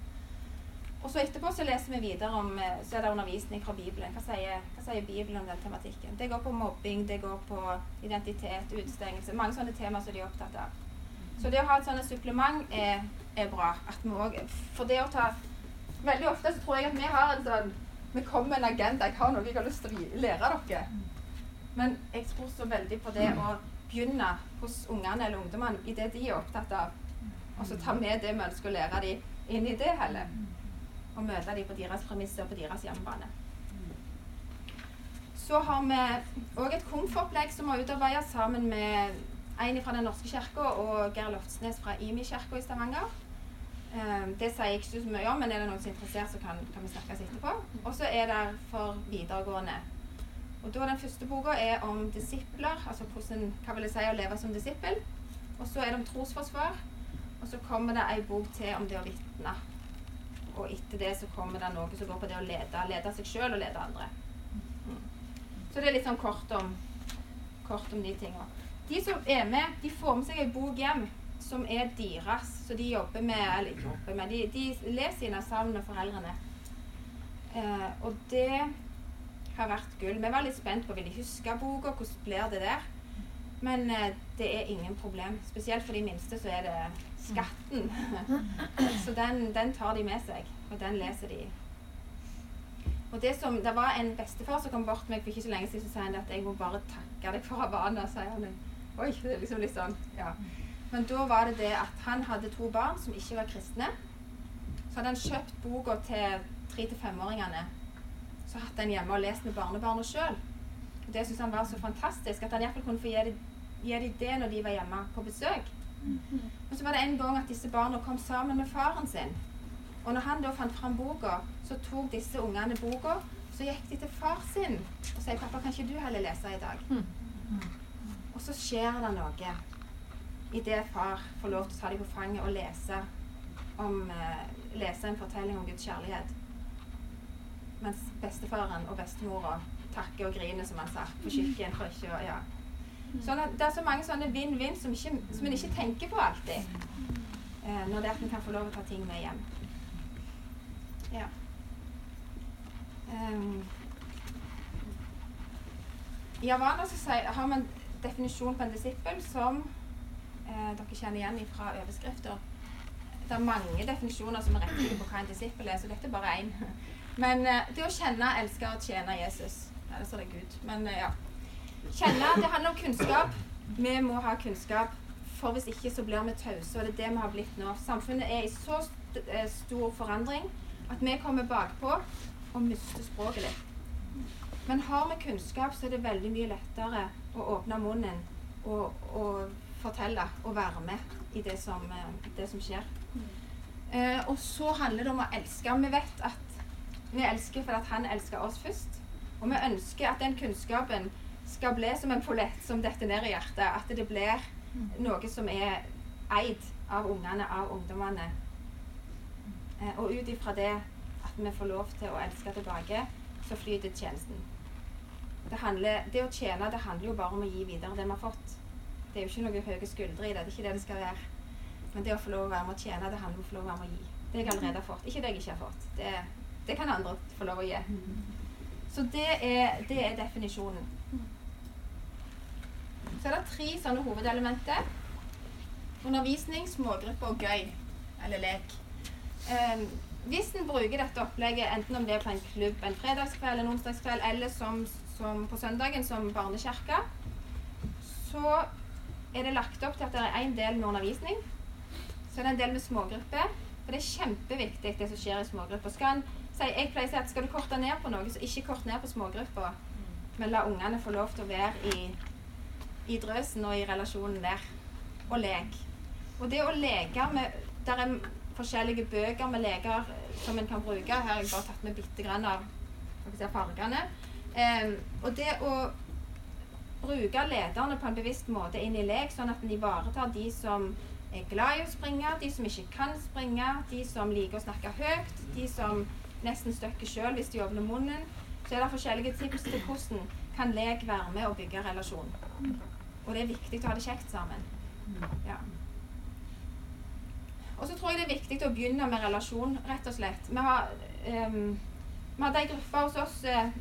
Og så etterpå så leser vi videre om eh, så er det undervisning fra Bibelen. Hva sier, hva sier Bibelen om den tematikken? Det går på mobbing, det går på identitet, utestengelse. Mange sånne temaer som de er opptatt av. Så det å ha et sånt supplement er, er bra. At vi òg for det å ta Veldig ofte så tror jeg at vi har en sånn Vi kommer med en agenda. Jeg har noe jeg har lyst til å lære dere. Men jeg tror så veldig på det å begynne hos ungene eller ungdommene i det de er opptatt av. Og så ta med det vi ønsker å lære dem, inn i det heller og møte dem på deres premisser på deres hjemmebane. Så har vi òg et komfortopplegg som vi har utarbeidet sammen med en fra Den norske kirke og Geir Loftsnes fra IMI-kirka i Stavanger. Um, det sier jeg ikke så mye om, men er det noen som er interessert, så kan, kan vi snakkes etterpå. Og så er det for videregående. Og da Den første boka er om disipler, altså hvordan, hva vil det si å leve som disippel. Og så er det om trosforsvar. Og så kommer det ei bok til om det å vitne og etter det så kommer det noe som går på det å lede, lede seg sjøl og lede andre. Mm. Så det er litt sånn kort om, kort om de tinga. De som er med, de får med seg ei bok hjem som er deres. Så de jobber med Eller ikke jobber med De, de leser inn sammen med foreldrene. Eh, og det har vært gull. Vi var litt spent på vil de huske boka, hvordan blir det der? Men eh, det er ingen problem. Spesielt for de minste så er det skatten. Så den, den, tar de med seg, og den leser de. Og Det som, det var en bestefar som kom bort til meg for ikke så lenge siden og sa at jeg må bare takke deg for Havana. sier han. Oi, det er liksom litt sånn, ja. Men da var det det at han hadde to barn som ikke var kristne. Så hadde han kjøpt boka til tre- til femåringene. Så hatt den hjemme og lest med barnebarna sjøl. Det syntes han var så fantastisk at han iallfall kunne få gi dem, det når de var hjemme på besøk. Og så var det en gang at disse barna kom sammen med faren sin. Og når han da fant fram boka, så tok disse ungene boka, så gikk de til far sin og sier 'Pappa, kan ikke du heller lese i dag?' Og så skjer det noe idet far får lov til å ta dem på fanget og lese, om, eh, lese en fortelling om Guds kjærlighet. Mens bestefaren og bestemora takker og griner, som han sa, på kjøkkenet ja. Sånn det er så mange sånne vinn-vinn som, som en ikke tenker på alltid. Eh, når det er at en kan få lov å ta ting med hjem. Ja. Um, I Havana så har vi en definisjon på en disippel som eh, dere kjenner igjen fra overskrifter. Det er mange definisjoner som er rettige på hva en disippel er, så dette er bare én. Men eh, det å kjenne, elske og tjene Jesus Eller det er det Gud. Men eh, ja. Kjenne det handler om kunnskap. Vi må ha kunnskap, for hvis ikke så blir vi tause. Og det er det vi har blitt nå. Samfunnet er i så st stor forandring at vi kommer bakpå og mister språket litt. Men har vi kunnskap, så er det veldig mye lettere å åpne munnen og, og fortelle og være med i det som, eh, det som skjer. Eh, og så handler det om å elske. Vi vet at vi elsker fordi han elsker oss først. Og vi ønsker at den kunnskapen skal bli som en pollett som detter ned i hjertet. At det blir noe som er eid av ungene, av ungdommene. Eh, og ut ifra det at vi får lov til å elske tilbake, så flyter tjenesten. Det, handler, det, å tjene det handler jo bare om å gi videre det vi har fått. Det er jo ikke noe høye skuldre i det. Det er ikke det det skal være. Men det å få lov å være med å tjene, det handler om å få lov å være med å gi. Det jeg allerede har fått. Ikke det jeg ikke har fått. Det, det kan andre få lov å gi. Så det er, det er definisjonen. Så er det tre sånne hovedelementer. Undervisning, smågrupper og gøy. Eller lek. Um, hvis en bruker dette opplegget, enten om det er på en klubb en fredagskveld, en onsdagskveld, eller som, som på søndagen som barnekirke, så er det lagt opp til at det er en del med undervisning. Så er det en del med smågrupper. For det er kjempeviktig, det som skjer i smågrupper. Skal si, jeg pleier å si at skal du korte ned på noe, så ikke kort ned på smågrupper. Men la ungene få lov til å være i, i drøsen og i relasjonen der. Og lek. Og det å leke med Der er forskjellige bøker med leker som en kan bruke. Her har jeg bare tatt med bitte grann av fargene. Em, og det å bruke lederne på en bevisst måte inn i lek, sånn at en ivaretar de som er glad i å springe, de som ikke kan springe, de som liker å snakke høyt, de som nesten støkker sjøl hvis de åpner munnen. Så er det forskjellige tips til hvordan kan lek være med å bygge relasjon. Og det er viktig å ha det kjekt sammen. Ja. Og så tror jeg det er viktig å begynne med relasjon, rett og slett. Vi, har, um, vi hadde ei gruppe hos oss eh,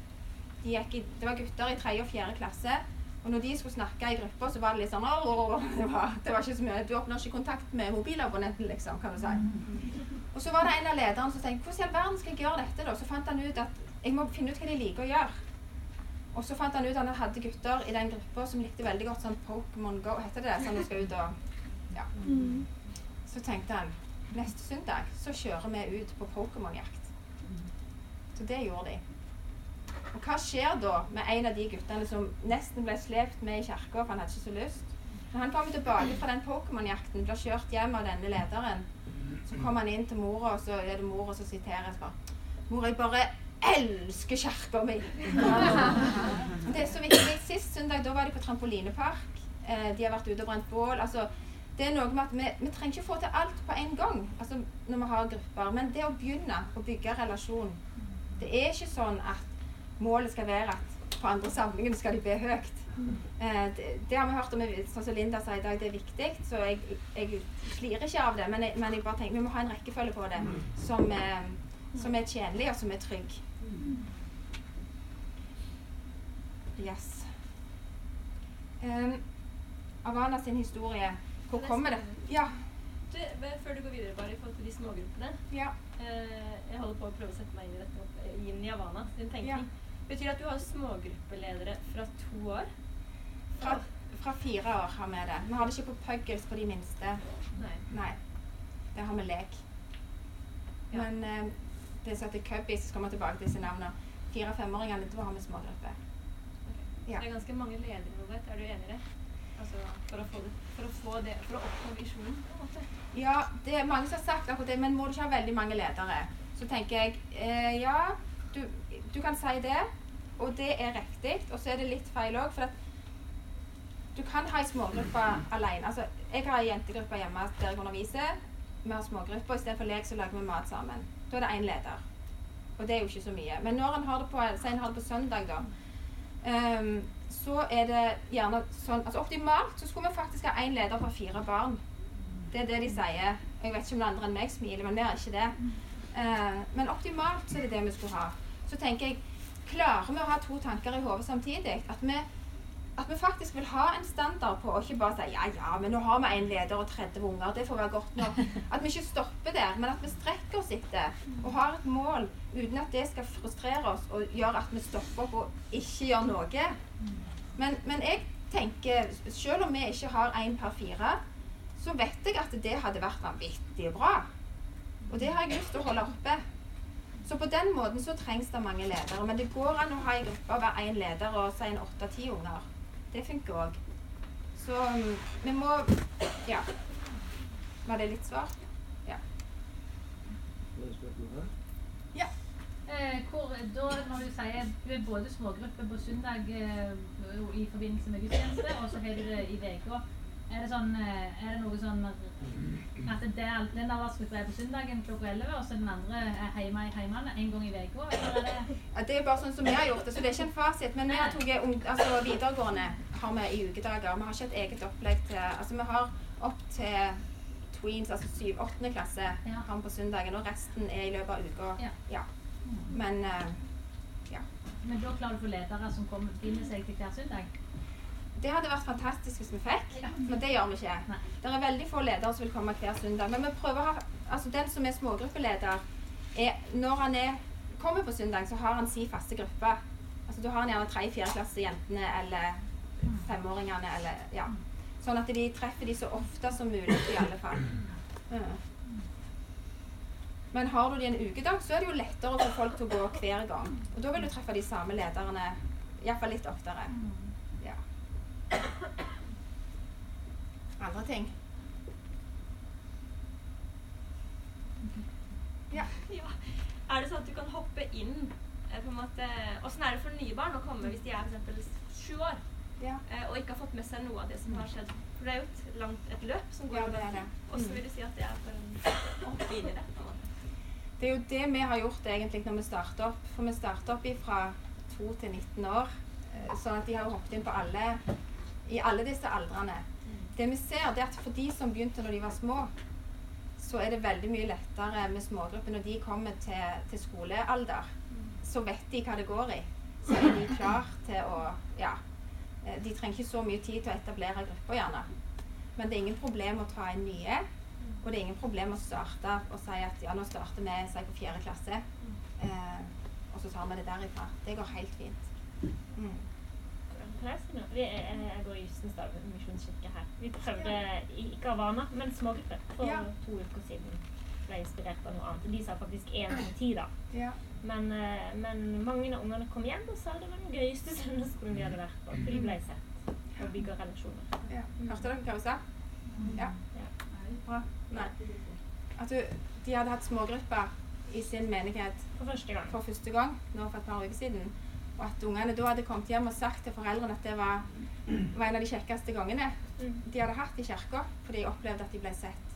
de gikk i, Det var gutter i tredje og fjerde klasse. Og når de skulle snakke i gruppa, så var det litt sånn «Åh, det var, det var ikke så mye. Du åpner ikke kontakt med mobilabonnenten, liksom, kan du si. Og så var det en av lederne som tenkte hvordan i all verden skal jeg gjøre dette, da? Så fant han ut at jeg må finne ut hva de liker å gjøre. Og så fant han ut at han hadde gutter i den gruppa som likte veldig godt sånn Pokémon Go, heter det? Sånn du skal ut og Ja. Så tenkte han neste søndag så kjører vi ut på Pokémon-jakt. Så det gjorde de. Og hva skjer da med en av de guttene som nesten ble slept med i kirka, for han hadde ikke så lyst? Når han kommer tilbake fra den Pokémon-jakten, blir kjørt hjem av denne lederen, så kommer han inn til mora, og så er det mora som siteres spør Mor, jeg bare elsker kirka mi! Det er så viktig. Sist søndag da var de på trampolinepark. Eh, de har vært ute og brent bål. altså det er noe med at vi, vi trenger ikke få til alt på en gang altså når vi har grupper. Men det å begynne å bygge relasjon Det er ikke sånn at målet skal være at på andre samlingen skal de be høyt. Eh, det, det har vi hørt om, sånn som Linda sa i dag, det er viktig. Så jeg, jeg flirer ikke av det. Men jeg, men jeg bare tenker vi må ha en rekkefølge på det som, eh, som er tjenlig, og som er trygg. Yes. Um, Avana sin historie. Hvor kommer det? Ja. Du, før du går videre, bare i forhold til de smågruppene. ja. Eh, jeg holder på å prøve å sette meg inn i dette, inn i Havana sin tenkning. Betyr det at du har smågruppeledere fra to år? Fra, fra fire år har vi det. Vi har det ikke på Puggles på de minste. Nei. Nei. Det har vi lek. Ja. Men eh, det som heter Cubbies, så kommer tilbake til disse navnene. Fire-femåringene, da har vi smågrupper. Okay. Ja. Det er ganske mange ledere involvert. Er du enig i det? Altså, for å få det, for å få det, for å oppnå visjonen, på en måte. Ja, det er mange som har sagt akkurat det, men må du ikke ha veldig mange ledere? Så tenker jeg eh, ja, du, du kan si det, og det er riktig. Og så er det litt feil òg, for du kan ha ei smågruppe alene. Altså, jeg har ei jentegruppe hjemme der jeg underviser. Vi har smågrupper. Istedenfor lek så lager vi mat sammen. Da er det én leder. Og det er jo ikke så mye. Men når en har det på, en har det på søndag, da, um, så er det gjerne sånn altså Optimalt så skulle vi faktisk ha én leder for fire barn. Det er det de sier. Jeg vet ikke om det er andre enn meg smiler, men vi har ikke det. Uh, men optimalt så er det det vi skulle ha. Så tenker jeg, klarer vi å ha to tanker i hodet samtidig? At vi, at vi faktisk vil ha en standard på, å ikke bare si ja, ja, men nå har vi en leder og 30 unger, det får være godt nok. At vi ikke stopper der, men at vi strekker oss etter og har et mål uten at det skal frustrere oss og gjøre at vi stopper opp og ikke gjør noe. Men, men jeg tenker, selv om vi ikke har én per fire, så vet jeg at det hadde vært vanvittig bra. Og det har jeg lyst til å holde oppe. Så på den måten så trengs det mange ledere. Men det går an å ha en gruppe og være én leder og si en åtte-ti unger. Det funker òg. Så mm, vi må Ja. Var det litt svar? Ja. Eh, hvor, da, når du sier du er både smågruppe på søndag eh, i forbindelse med gudstjeneste, og så har du det i uka. Er det sånn, eh, er det noe sånn at det er, den aldersgruppa er på søndagen klokka 11, og så den andre er hjemme i heimene en gang i uka? Det Ja, det er bare sånn som vi har gjort det, så det er ikke en fasit. Men vi har tatt altså, videregående har vi i ukedager. Vi har ikke et eget opplegg til Altså vi har opp til tweens, altså 7.-8. klasse, Ja. har vi på søndagen. Og resten er i løpet av uka. Ja. Men eh, Men da klarer du å få ledere som kommer, finner seg til hver søndag? Det hadde vært fantastisk hvis vi fikk, men det gjør vi ikke. Det er veldig få ledere som vil komme hver søndag. Men vi prøver å ha Altså den som er smågruppeleder, er Når han er, kommer på søndag, så har han si faste gruppe. Altså da har han gjerne tre fjerdeklasse jentene eller femåringene eller Ja. Sånn at de treffer de så ofte som mulig i alle fall. Mm. Men har du de en ukedag, så er det jo lettere å få folk til å gå hver gang. Og da vil du treffe de samme lederne iallfall litt oftere. Andre ting? Ja. Ja. Er det sånn at du kan hoppe inn eh, på en måte Åssen er det for nye barn å komme hvis de er f.eks. sju år Ja. eh, og ikke har fått med seg noe av det som har skjedd? For det er jo et langt et løp som går Ja, det er det. Hvordan vil du si at det er for en å hoppe inn i det? på en måte? Det er jo det vi har gjort egentlig når vi starter opp. For vi starter opp fra 2 til 19 år. eh, Sånn at de har hoppet inn på alle, i alle disse aldrene. Det vi ser, det er at for de som begynte når de var små, så er det veldig mye lettere med smågrupper når de kommer til, til skolealder. Så vet de hva det går i. Så er de klar til å Ja. eh, De trenger ikke så mye tid til å etablere grupper, gjerne. Men det er ingen problem å ta inn nye. Og det er ingen problem å starte og si at ja, nå starter vi si, på fjerde klasse. Eh, og så tar vi det derifra. Det går helt fint. Mm. Kan jeg? Vi er, jeg går i Justenstad misjonskirke her. Vi prøvde ikke Havana, men smågruppe for Ja. to uker siden. Ble inspirert av noe annet. De sa faktisk én til ti, da. Ja. Men, eh, men mange av ungene kom hjem og sa det var den gøyeste søndagsskolen de hadde vært på. For de ble sett og bygger relasjoner. ja. Hørte dere hva hun sa? Ja. Bra. Nei. At du, de hadde hatt smågrupper i sin menighet For første gang. for første gang nå for et par uker siden. Og at ungene da hadde kommet hjem og sagt til foreldrene at det var, var en av de kjekkeste gangene Mm. de hadde hatt i kirka, fordi de opplevde at de ble sett.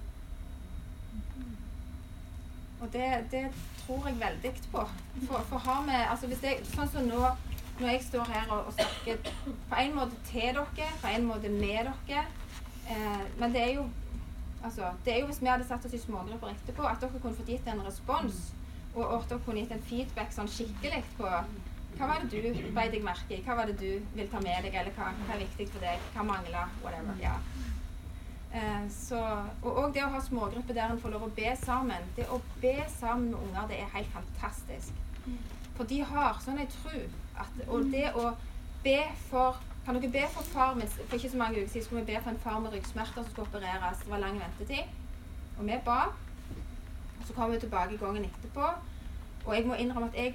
Og det, det tror jeg veldig på. For, for har vi altså hvis jeg, Sånn som nå, når jeg står her og, og snakker på en måte til dere, på en måte med dere eh, Men det er jo altså, det er jo hvis vi hadde satt oss i smågrupper etterpå, at dere kunne fått gitt en respons. Og, og at dere kunne gitt en feedback sånn skikkelig på hva var det du beit deg merke i? Hva var det du vil ta med deg? Eller hva, hva er viktig for deg? Hva mangler? Whatever. Ja. Eh, så, og òg det å ha smågrupper der en får lov å be sammen. Det å be sammen med unger, det er helt fantastisk. For de har sånn jeg tror at Og det å be for Kan dere be for far min? For ikke så mange uker siden skulle vi be for en far med ryggsmerter som skulle opereres. Det var lang ventetid. Og vi ba. Og så kom vi tilbake gangen etterpå. Og jeg må innrømme at jeg,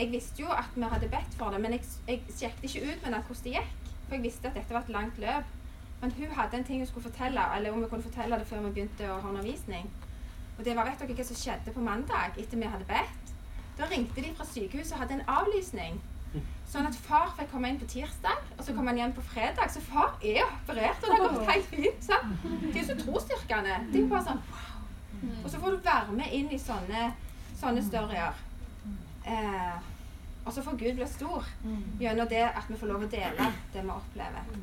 jeg visste jo at vi hadde bedt for det, men jeg, jeg sjekket ikke ut med hvordan det gikk. For jeg visste at dette var et langt løp. Men hun hadde en ting hun skulle fortelle, eller om vi kunne fortelle det før vi begynte å ha undervisning. Og det var vet dere hva som skjedde på mandag etter vi hadde bedt? Da ringte de fra sykehuset og hadde en avlysning. Sånn at far fikk komme inn på tirsdag, og så kom han igjen på fredag. Så far er operert, og det har gått helt fint. Sant? Det er jo så trosstyrkende. Det er jo bare sånn wow. Og så får du være med inn i sånne, sånne storyer. Eh, og så får Gud bli stor gjennom det at vi får lov å dele det vi opplever.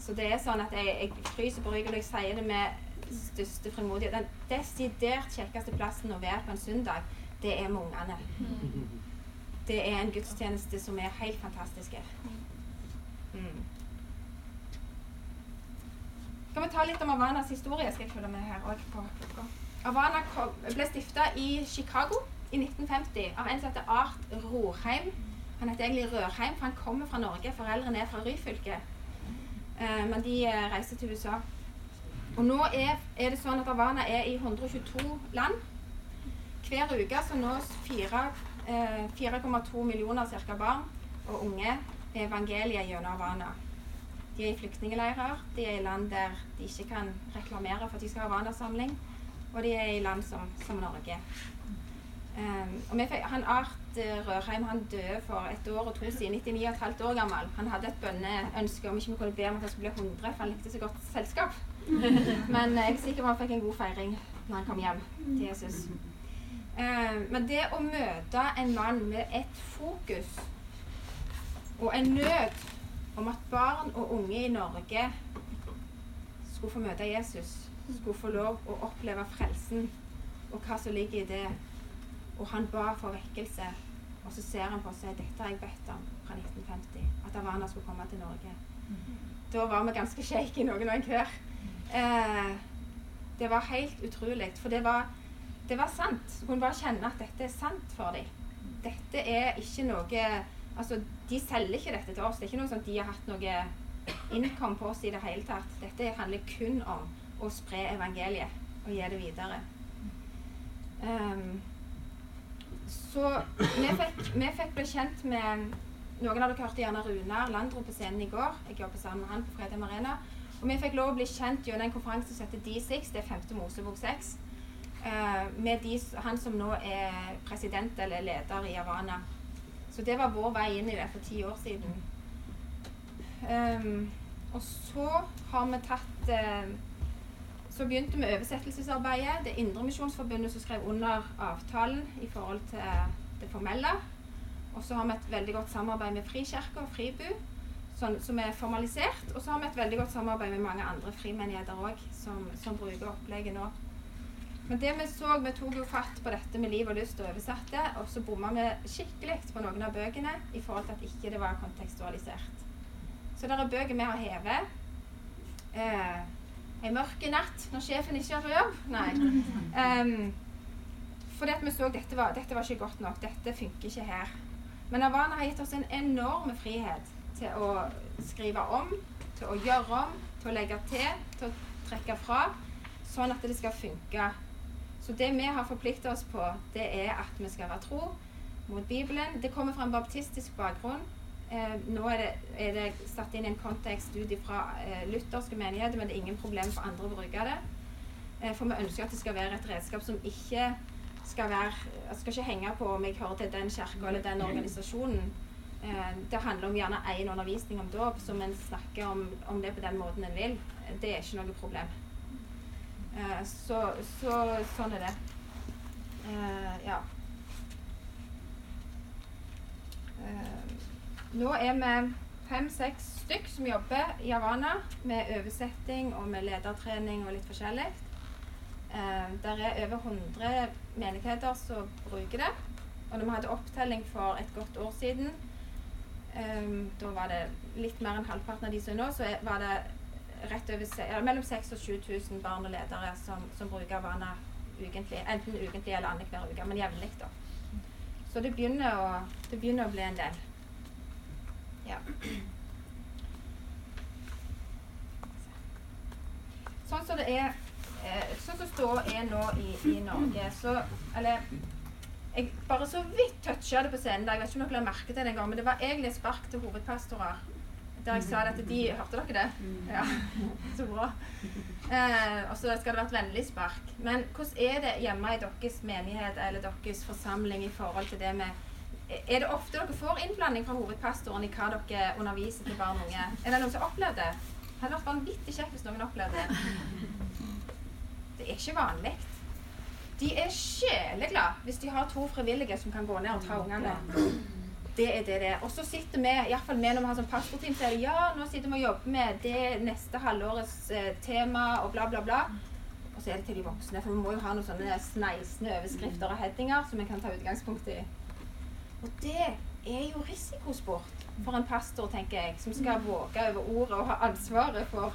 Så det er sånn at jeg, jeg fryser på ryggen når jeg sier det med største frimodighet. Den desidert kjekkeste plassen å være på en søndag, det er med ungene. Det er en gudstjeneste som er helt fantastisk. Mm. Skal vi ta litt om Avanas historie? Skal jeg følge med her også på boka. Havana ble stifta i Chicago i 1950 av en som heter Art Rorheim. Han heter egentlig Rørheim, for han kommer fra Norge. Foreldrene er fra Ryfylke. Eh, men de reiser til USA. Og nå er, det sånn at Havana er i 122 land. Hver uke så nås eh, 4,2 millioner cirka barn og unge med evangeliet gjennom Havana. De er i flyktningleirer, de er i land der de ikke kan reklamere for at de skal ha Havana-samling, og de er i land som, som Norge. Um, fikk, han Art eh, Rørheim han døde for et år og to siden, 99,5 år gammel. Han hadde et bønneønske om ikke vi kunne be om at han skulle bli 100, for han likte så godt selskap. Men jeg er sikker på at han fikk en god feiring når han kom hjem til Jesus. Um, men det å møte en mann med et fokus og en nød om at barn og unge i Norge skulle få møte Jesus, skulle få lov å oppleve frelsen og hva som ligger i det. Og han ba for vekkelse. Og så ser han på seg dette har jeg bedt om fra 1950. At Havana skulle komme til Norge. Da var vi ganske shaky, noen og enhver. Eh, det var helt utrolig. For det var, det var sant. Du kunne bare kjenne at dette er sant for dem. Dette er ikke noe Altså, de selger ikke dette til oss. Det er ikke noe sånn at de har hatt noe innkom på oss i det hele tatt. Dette handler kun om å spre evangeliet og gi det videre. Ehm, så vi fikk, vi fikk bli kjent med Noen av dere hørte gjerne Runar Landro på scenen i går. Jeg jobber sammen med han på Fredheim Arena. Og vi fikk lov å bli kjent gjennom en konferanse som heter D6, det er 5. Mosebok 6. eh, med de, han som nå er president eller leder i Havana. Så det var vår vei inn i det for ti år siden. Um, og så har vi tatt eh, Så begynte vi oversettelsesarbeidet. Det er Indremisjonsforbundet som skrev under avtalen i forhold til det formelle. Og så har vi et veldig godt samarbeid med Frikirka og Fribu, sånn, som er formalisert. Og så har vi et veldig godt samarbeid med mange andre frimenigheter òg, som, som bruker opplegget nå. Men det vi så, vi tok jo fatt på dette med liv og lyst og oversatte, og så bomma vi skikkelig på noen av bøkene i forhold til at ikke det var kontekstualisert. Så det er bøker vi har hevet. Eh, en mørk natt når sjefen ikke er på jobb. Nei. Um, fordi at vi så dette dette var ikke godt nok. Dette funker ikke her. Men Havana har gitt oss en enorm frihet til å skrive om, til å gjøre om, til å legge til, til å trekke fra, sånn at det skal funke. Så det vi har forplikta oss på, det er at vi skal være tro mot Bibelen. Det kommer fra en baptistisk bakgrunn. Eh, nå er det, er det satt inn en kontekst ut fra eh, lutherske menigheter, men det er ingen problem for andre å bruke det. Eh, for vi ønsker at det skal være et redskap som ikke skal være skal ikke henge på om jeg hører til den kirka eller den organisasjonen. Eh, det handler om gjerne én undervisning om dåp, så en snakker om, om det på den måten en vil. Det er ikke noe problem. Eh, så, så sånn er det. Eh, ja. Eh, nå er vi fem-seks stykk som jobber i Havana med oversetting og med ledertrening og litt forskjellig. Eh, der er over 100 menigheter som bruker det. Og når vi hadde opptelling for et godt år siden, eh, da var det litt mer enn halvparten av de som er nå, så var det rett over, ja, mellom 6000 og 7000 barn og ledere som, som bruker Havana ukentlig. Enten ukentlig eller annenhver uke, men jevnlig. Så det begynner å, det begynner å bli en del. Ja. Sånn som det er eh, Sånn som ståa er nå i, i Norge, så Eller jeg bare så vidt toucha det på scenen. der, Jeg vet ikke om dere la merke til det en gang, men det var egentlig et spark til hovedpastorer. Der jeg sa det at de Hørte dere det? Ja. Så bra. Eh, og så skal det være et vennlig spark. Men hvordan er det hjemme i deres menighet eller deres forsamling i forhold til det med Er det ofte dere får innblanding fra hovedpastoren i hva dere underviser til barn og unge? Er det noen som har opplevd det? Det hadde vært vanvittig kjekt hvis noen opplevde det. Det er ikke vanlig. De er sjeleglade hvis de har to frivillige som kan gå ned og ta ungene. Det er det det er. Og så sitter vi, iallfall vi når vi har sånn pastorteam, så er det ja, nå sitter vi og jobber med det neste halvårets eh, tema og bla, bla, bla. Og så er det til de voksne, for vi må jo ha noen sånne sneisende overskrifter og headinger som vi kan ta utgangspunkt i. Og det er jo risikosport for en pastor, tenker jeg, som skal våge over ordet og ha ansvaret for,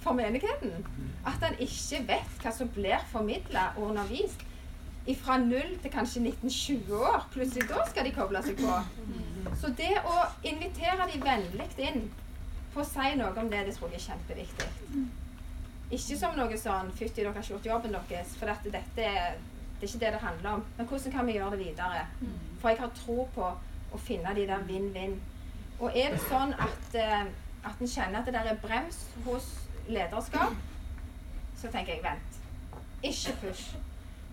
for menigheten. At han ikke vet hva som blir formidla og undervist. Fra null til kanskje 19-20 år. Plutselig da skal de koble seg på. Så det å invitere de vennlig inn på å si noe om det, det tror jeg er kjempeviktig. Ikke som noe sånn 'Fytti, dere har ikke gjort jobben deres', for dette, dette er, det er ikke det det handler om. Men hvordan kan vi gjøre det videre? For jeg har tro på å finne de der vinn-vinn. Og er det sånn at, eh, at en kjenner at det der er brems hos lederskap, så tenker jeg vent. Ikke push.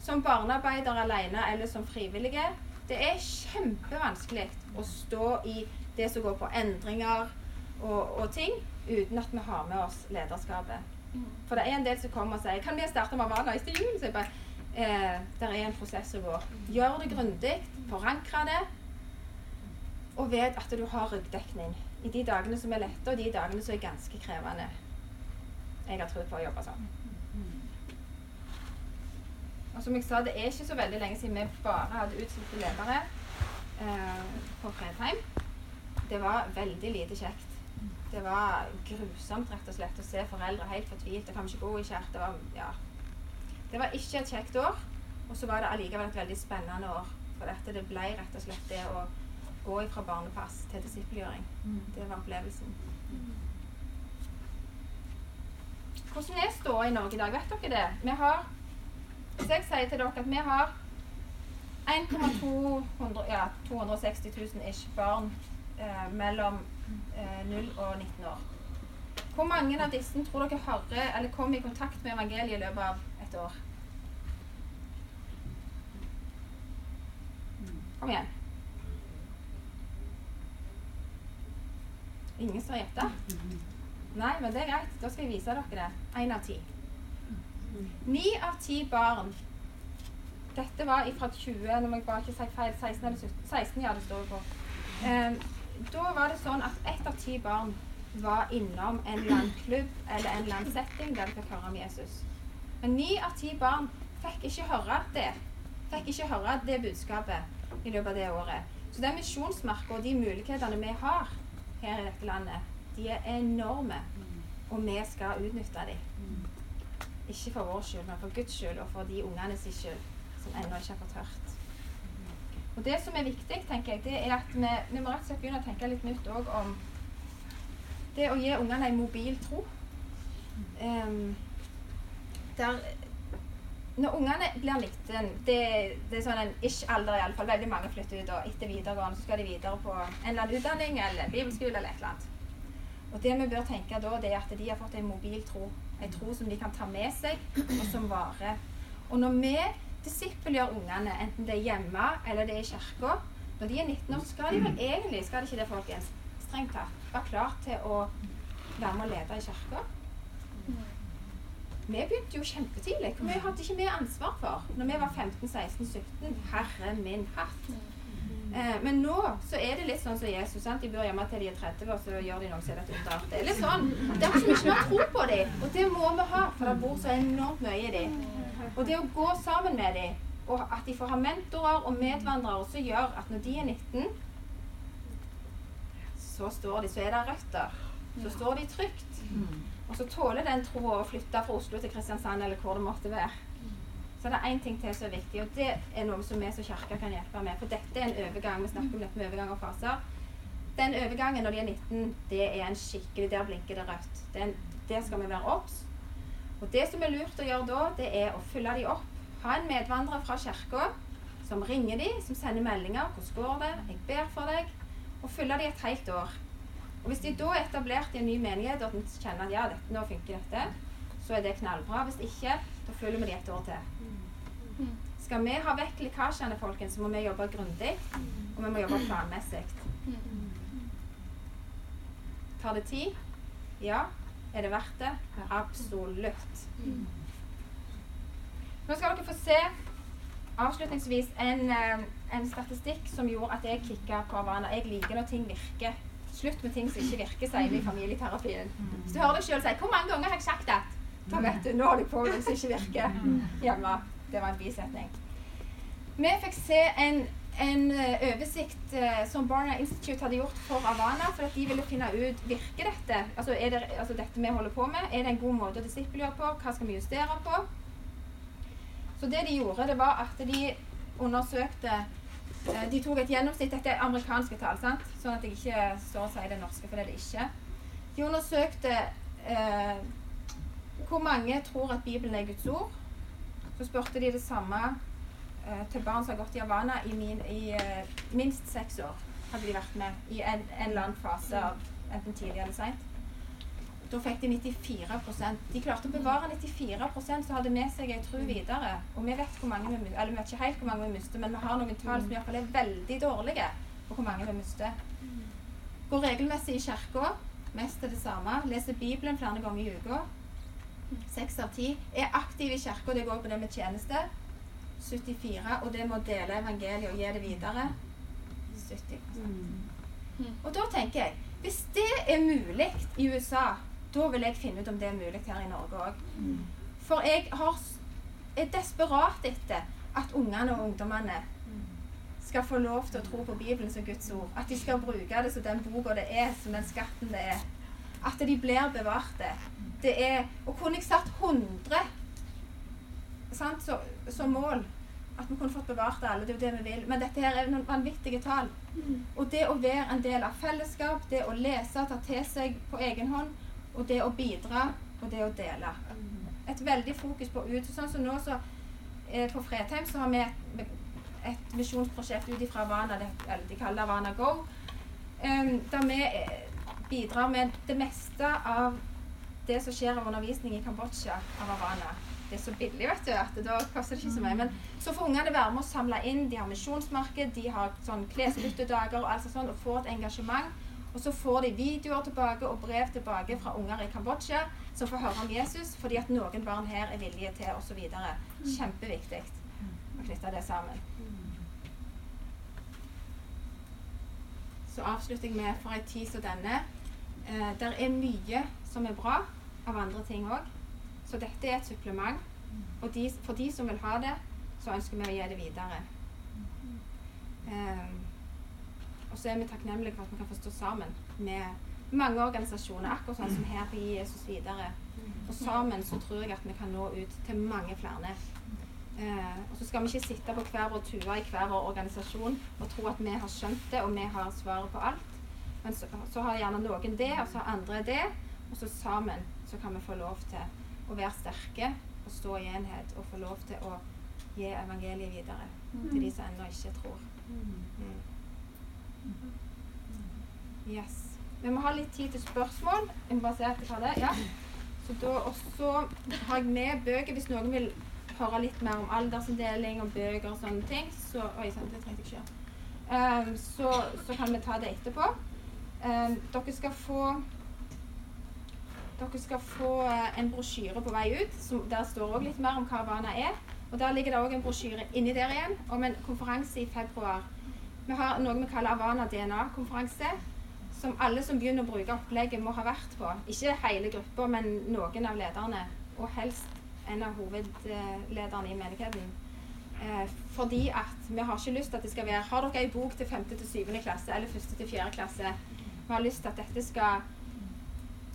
Som barnearbeider alene eller som frivillige, det er kjempevanskelig å stå i det som går på endringer og, og ting, uten at vi har med oss lederskapet. For det er en del som kommer og sier Kan vi starte med Havana i jul? Så jeg bare eh, Det er en prosess å gå. Gjør det grundig. Forankre det. Og vet at du har ryggdekning i de dagene som er lette, og de dagene som er ganske krevende. Jeg har tro på å jobbe sånn. Og som jeg sa, det er ikke så veldig lenge siden vi bare hadde utsendte ledere eh, på Fredheim. Det var veldig lite kjekt. Det var grusomt rett og slett å se foreldre helt fortvilte. Kan vi ikke gå i var, ja. Det var ikke et kjekt år. Og så var det allikevel et veldig spennende år. For dette det ble rett og slett det å gå fra barnepass til disippelgjøring. Det var opplevelsen. Hvordan er ståa i Norge i dag? Vet dere det? Vi har hvis jeg sier til dere at vi har 1,2 ja, 260 000 ish barn eh, mellom eh, 0 og 19 år. Hvor mange av disse tror dere hører eller kommer i kontakt med evangeliet i løpet av et år? Kom igjen. Ingen som har gjetta? Nei, men det er greit. Da skal jeg vise dere det. Én av ti. Ni av ti barn Dette var fra 20 Nå må jeg bare ikke si feil. 16 eller 17. 16, ja, det står jo på. Ehm, da var det sånn at ett av ti barn var innom en eller annen klubb eller en eller annen setting der de fikk høre om Jesus. Men ni av ti barn fikk ikke høre det. Fikk ikke høre det budskapet i løpet av det året. Så den misjonsmarka og de mulighetene vi har her i dette landet, de er enorme. Og vi skal utnytte dem. Ikke for vår skyld, men for Guds skyld og for de ungene sin skyld som ennå ikke har fått hørt. Og det som er viktig, tenker jeg, det er at vi, vi må rett og slett begynne å tenke litt nytt òg om det å gi ungene en mobil tro. Um, der når ungene blir 19, det, det er sånn en ish-alder iallfall, veldig mange flytter ut, og etter videregående så skal de videre på en eller annen utdanning eller bibelskole eller et eller annet. Og det vi bør tenke da, det er at de har fått en mobil tro. En tro som de kan ta med seg, og som varer. Og når vi disippelgjør ungene, enten det er hjemme eller det er i kirka, når de er 19 år, skal de vel egentlig, skal de ikke det, folkens, strengt tatt, være klar til å være med å lede i kirka? Vi begynte jo kjempetidlig. Hvor mye hadde ikke vi ansvar for når vi var 15-16-17? Herre min hatt. Eh, men nå så er det litt sånn som Jesus. sant? De bor hjemme til de er 30, og så gjør de noe som er et under. Det er litt sånn. Det er som ikke har tro på dem. Og det må vi ha, for det bor så enormt mye i dem. Og det å gå sammen med dem, og at de får ha mentorer og medvandrere, som gjør at når de er 19, så står de, så er det røtter. Så står de trygt. Og så tåler den troa å flytte fra Oslo til Kristiansand eller hvor det måtte være. Så det er én ting til som er viktig, og det er noe som vi som kirke kan hjelpe med. For dette er en overgang. Vi snakker om dette med overgang og faser. Den overgangen når de er 19, det er en skikkelig Der blinker det rødt. Den, der skal vi være obs. Og det som er lurt å gjøre da, det er å fylle de opp. Ha en medvandrer fra kirka som ringer de, som sender meldinger. 'Hvordan går det? Jeg ber for deg.' Og fylle de et helt år. Og Hvis de da er etablert i en ny menighet og kjenner at ja, dette, nå funker dette, så er det knallbra. Hvis ikke, da følger vi de et år til. Skal vi ha vekk lekkasjene, folkens, så må vi jobbe grundig, og vi må jobbe planmessig. Tar det tid? Ja. Er det verdt det? Absolutt. Nå skal dere få se avslutningsvis en, eh, en statistikk som gjorde at jeg kicka på Havana. Jeg liker når ting virker. Slutt med ting som ikke virker, sier vi i familieterapien. Hvis du hører deg sjøl si 'Hvor mange ganger har jeg sagt det?' Da vet du nå holder jeg på noe som ikke virker hjemme. Det var en bisetning. Vi fikk se en, en eh, oversikt eh, som Barna Institute hadde gjort for Havana, for at de ville finne ut virker dette altså er det altså dette vi holder på med, er det en god måte å disippelgjøre på, hva skal vi justere på? Så det de gjorde, det var at de undersøkte De tok et gjennomsnitt Dette er amerikanske tall, sant? sånn at jeg ikke står og sier det norske, for det er det ikke. De undersøkte eh, hvor mange tror at Bibelen er Guds ord. Så spurte de det samme eh, til barn som har gått i Havana i, min, i eh, minst seks år. Hadde de vært med i en, en eller annen fase av enten tidlig eller seint. Da fikk de 94% De klarte å bevare 94% som hadde med seg ei tro videre. Og vi vet hvor mange vi, eller vi vet ikke helt hvor mange vi mister, men vi har noen tall som i hvert fall er veldig dårlige på hvor mange vi mister. Går regelmessig i kirka. Mest er det samme. Leser Bibelen flere ganger i uka. Seks av ti. Er aktiv i kirka. Det går på det med tjeneste. 74. Og det med å dele evangeliet og gi det videre. 70 Og da tenker jeg Hvis det er mulig i USA, da vil jeg finne ut om det er mulig her i Norge òg. For jeg har, er desperat etter at ungene og ungdommene skal få lov til å tro på Bibelen som Guds ord. At de skal bruke det som den boka det er, som den skatten det er. At de blir bevarte. Det er Og kunne jeg satt 100 sant, så, som mål at vi kunne fått bevart alle, det er jo det vi vil. Men dette her er noen vanvittige tall. Og det å være en del av fellesskap, det å lese, ta til seg på egen hånd, og det å bidra, og det å dele. Et veldig fokus på ut. Sånn som nå så eh, På Fredheim så har vi et, et misjonsprosjekt ut ifra Havana, det, eller de kaller det Havana Go, eh, der vi eh, bidrar med det meste av det som skjer av undervisning i Kambodsja av Havana. Det er så billig, vet du, at da koster det ikke så mye. Men så får ungene være med å samle inn. De har misjonsmarked, de har sånn klesbyttedager og alt sånt, og får et engasjement. Og så får de videoer tilbake og brev tilbake fra unger i Kambodsja som får høre om Jesus fordi at noen barn her er villige til osv. Kjempeviktig å knytte det sammen. Så avslutter jeg med for en tid som denne. Eh, der er mye som er bra av andre ting òg. Så dette er et supplement. Og de, for de som vil ha det, så ønsker vi å gi det videre. Eh, og så er vi takknemlige for at vi kan få stå sammen med mange organisasjoner, akkurat sånn som her på Jesus videre. Og sammen så tror jeg at vi kan nå ut til mange flere. Eh, og så skal vi ikke sitte på hver vår tue i hver vår organisasjon og tro at vi har skjønt det og vi har svaret på alt. Men så, så har gjerne noen det, og så har andre det. Og så sammen så kan vi få lov til å være sterke og stå i enhet og få lov til å gi evangeliet videre til de som ennå ikke tror. Mm. Yes. Vi må ha litt tid til spørsmål. Jeg må bare se etter hva det det. Ja. Så da også har jeg med bøker hvis noen vil høre litt mer om aldersinndeling og bøker og sånne ting. Så Oi sann, det trengte jeg ikke. Um, så, så kan vi ta det etterpå. Um, dere skal få dere skal få uh, en brosjyre på vei ut. Der står òg litt mer om hva Havana er. Og Der ligger det òg en brosjyre inni der igjen om en konferanse i februar. Vi har noe vi kaller Avana DNA-konferanse. Som alle som begynner å bruke opplegget, må ha vært på. Ikke hele gruppa, men noen av lederne. Og helst en av hovedlederne i menigheten. Eh, fordi at vi har ikke lyst til at det skal være Har dere ei bok til 5. til 7. klasse eller 1. til 4. klasse? Vi har lyst til at dette skal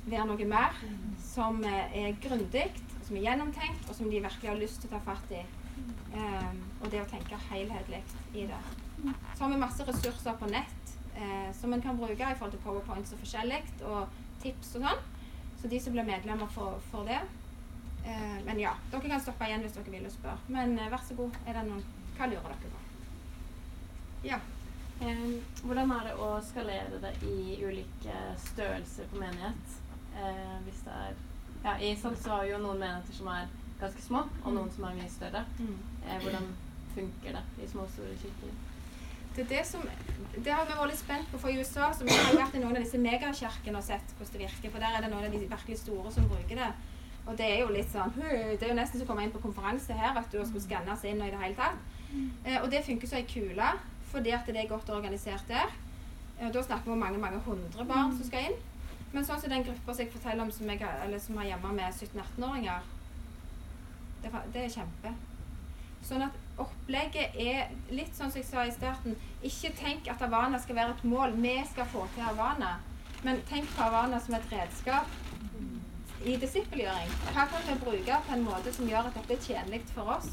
være noe mer som er grundig, som er gjennomtenkt, og som de virkelig har lyst til å ta fatt i. Eh, og det å tenke helhetlig i det. Så har vi masse ressurser på nett eh, som en kan bruke i forhold til powerpoints og forskjellig, og tips og sånn. Så de som blir medlemmer, får, får det. Eh, men ja, dere kan stoppe igjen hvis dere vil og spørre. Men eh, vær så god, er det noen Hva lurer dere på? Ja. Hvordan er det å skalere det i ulike størrelser på menighet? Eh, hvis det er Ja, i sånn så har vi jo noen menigheter som er ganske små, og noen som er mye større. Eh, hvordan funker det i små og store kirker? Det, det, som, det har vi vært litt spent på for i USA. Så vi har vært i noen av disse megakirkene og sett hvordan det virker. For der er det noen av de virkelig store som bruker det. Og det er jo litt sånn Det er jo nesten som å komme inn på konferanse her at du, skulle skannes inn og i det hele tatt. Eh, og det funker som ei kule fordi at det er godt organisert der. Eh, og da snakker vi om mange mange hundre barn som skal inn. Men sånn som den gruppa som jeg forteller om som, jeg, som har hjemme med 17-18-åringer, det, det, er kjempe. Sånn at opplegget er litt sånn som jeg sa i starten. Ikke tenk at Havana skal være et mål. Vi skal få til Havana. Men tenk på Havana som et redskap i disippelgjøring. Hva kan vi bruke på en måte som gjør at dette er tjenlig for oss?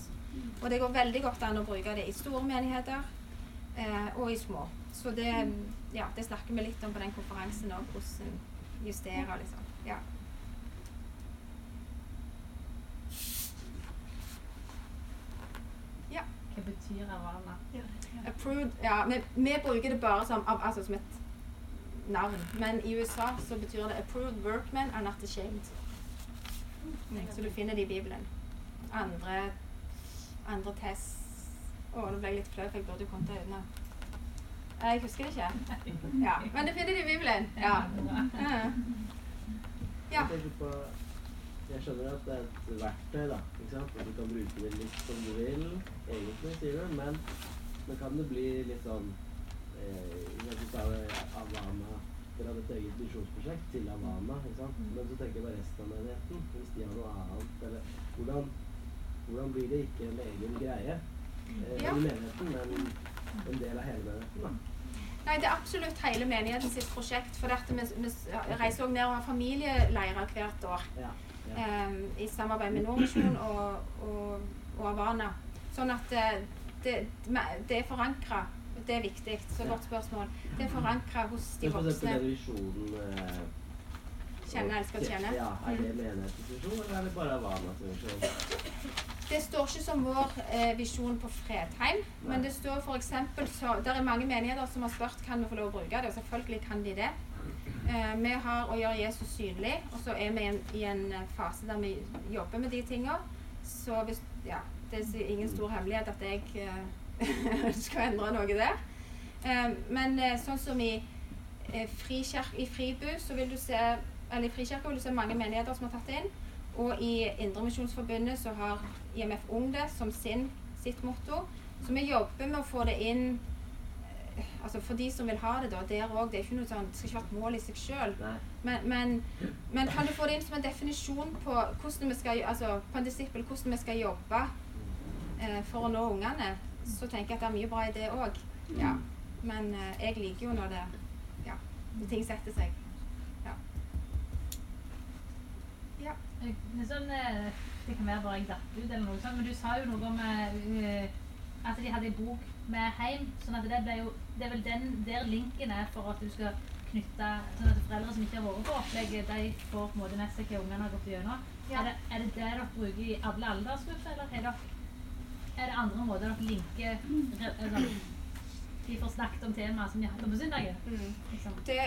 Og det går veldig godt an å bruke det i store menigheter eh, og i små. Så det, ja, det, snakker vi litt om på den konferansen òg, hvordan justere, liksom. Ja. Havana? Approved, ja, vi, vi, bruker det bare som, altså, som et navn. Men i USA så betyr det 'approved workmen are not ashamed'. Så du finner det i Bibelen. Andre, andre test Å, nå ble jeg litt flau, for jeg burde jo kommet det unna. Jeg husker det ikke. Ja, Men du finner det i Bibelen. Ja. ja. Jeg skjønner at det er et verktøy, da. ikke sant? At du kan bruke det litt som du vil, egentlig, sier du. Men, men kan det bli litt sånn eh, Havana Dere hadde et eget visjonsprosjekt til Havana. ikke sant? Men så tenker jeg på resten av menigheten. Hvis de har noe annet. Eller hvordan, hvordan blir det ikke en egen greie eh, ja. i menigheten, men en del av hele menigheten? da? Nei, Det er absolutt hele menigheten sitt prosjekt. For vi, vi reiser også ned og har familieleirer hvert år. Ja. Um, I samarbeid med Nordmisjon og, og, og, Havana. Sånn at eh, det, det er forankra det er viktig. Så godt spørsmål. Det er forankra hos de voksne. Men visjonen eh, Kjenne, elske og tjene? Ja, Er det menighetens visjon, eller er det bare Havanas visjon? det står ikke som vår eh, visjon på Fredheim, men det står f.eks. så Det er mange menigheter som har spurt kan vi få lov å bruke det, og selvfølgelig kan de det. Eh, vi har å gjøre Jesus synlig, og så er vi i en, eh, fase der vi jobber med de tinga. Så hvis, ja, det er ingen stor hemmelighet at jeg eh, skal endre noe der. Eh, men eh, sånn som i, eh, frikirk, i Fribu, så vil du se eller i Frikirka vil du se mange menigheter som har tatt inn. Og i Indremisjonsforbundet så har IMF Ung det som sin, sitt motto. Så vi jobber med å få det inn altså for de som vil ha det, da, der òg. Det er ikke noe sånn, det skal ikke være et mål i seg sjøl. Men, men, men kan du få det inn som en definisjon på hvordan vi skal, altså på en disippel, hvordan vi skal jobbe eh, for å nå ungene, så tenker jeg at det er mye bra i det òg. Ja. Men eh, jeg liker jo når det, ja, når ting setter seg. Ja. ja. Det, er sånn, eh, det kan være bare jeg datt ut, eller noe sånt, men du sa jo noe om eh, at de hadde en bok med hjem. sånn at det, ble jo, det er vel den der linken er for at du skal knytte Sånn at foreldre som ikke har vært på opplegget, de får på en måte med seg hva ungene har gått gjennom. Ja. Er, det, er det det dere bruker i alle aldersgrupper, eller er det, er det andre måter dere linker altså, De får snakket om temaet som de hadde på søndagen? Mm. Liksom. Det,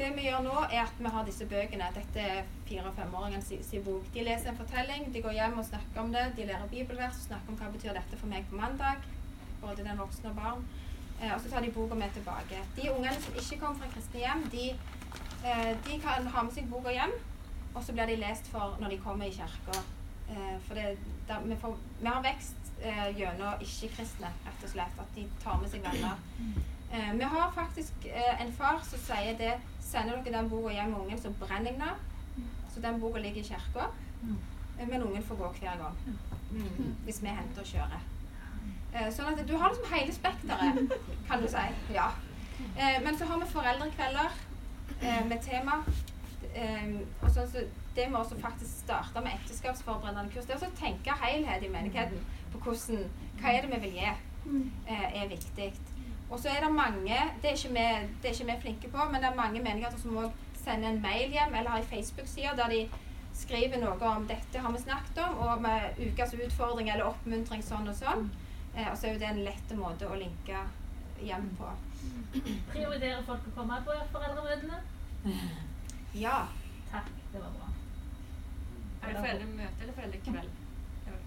det vi gjør nå, er at vi har disse bøkene. Dette er fire- og femåringens sin, si bok. De leser en fortelling, de går hjem og snakker om det. De lærer bibelvers og snakker om hva betyr dette for meg på mandag. Både den voksne og barn. Eh, og så tar de boka med tilbake. De ungene som ikke kommer fra kristne hjem, de, eh, de kan ha med seg boka hjem. Og så blir de lest for når de kommer i kirka. Eh, for det, der, vi, får, vi har vekst eh, gjennom ikke-kristne, rett og slett. At de tar med seg venner. Eh, vi har faktisk eh, en far som sier det Sender dere den boka hjem med ungen, så brenner jeg den. Så den boka ligger i kirka. Eh, men ungen får gå hver gang. Mm. Hvis vi henter og kjører. Eh, sånn at du har liksom hele spekteret, kan du si. Ja. Eh, men så har vi foreldrekvelder eh, med tema. Og sånn så det må også faktisk starte med ekteskapsforberedende kurs, det er å tenke helhet i menigheten på hvordan, hva er det vi vil gi, er viktig. Og så er det mange, det er, ikke vi, det er ikke vi flinke på, men det er mange menigheter som òg sender en mail hjem eller har en Facebook-side der de skriver noe om dette har vi snakket om, og med ukas utfordring eller oppmuntring sånn og sånn. Eh, og så er jo det en lett måte å linke hjem på. Prioriterer folk å komme på foreldremøtene? Ja. Takk, det var bra. Er det foreldremøte eller foreldrekveld?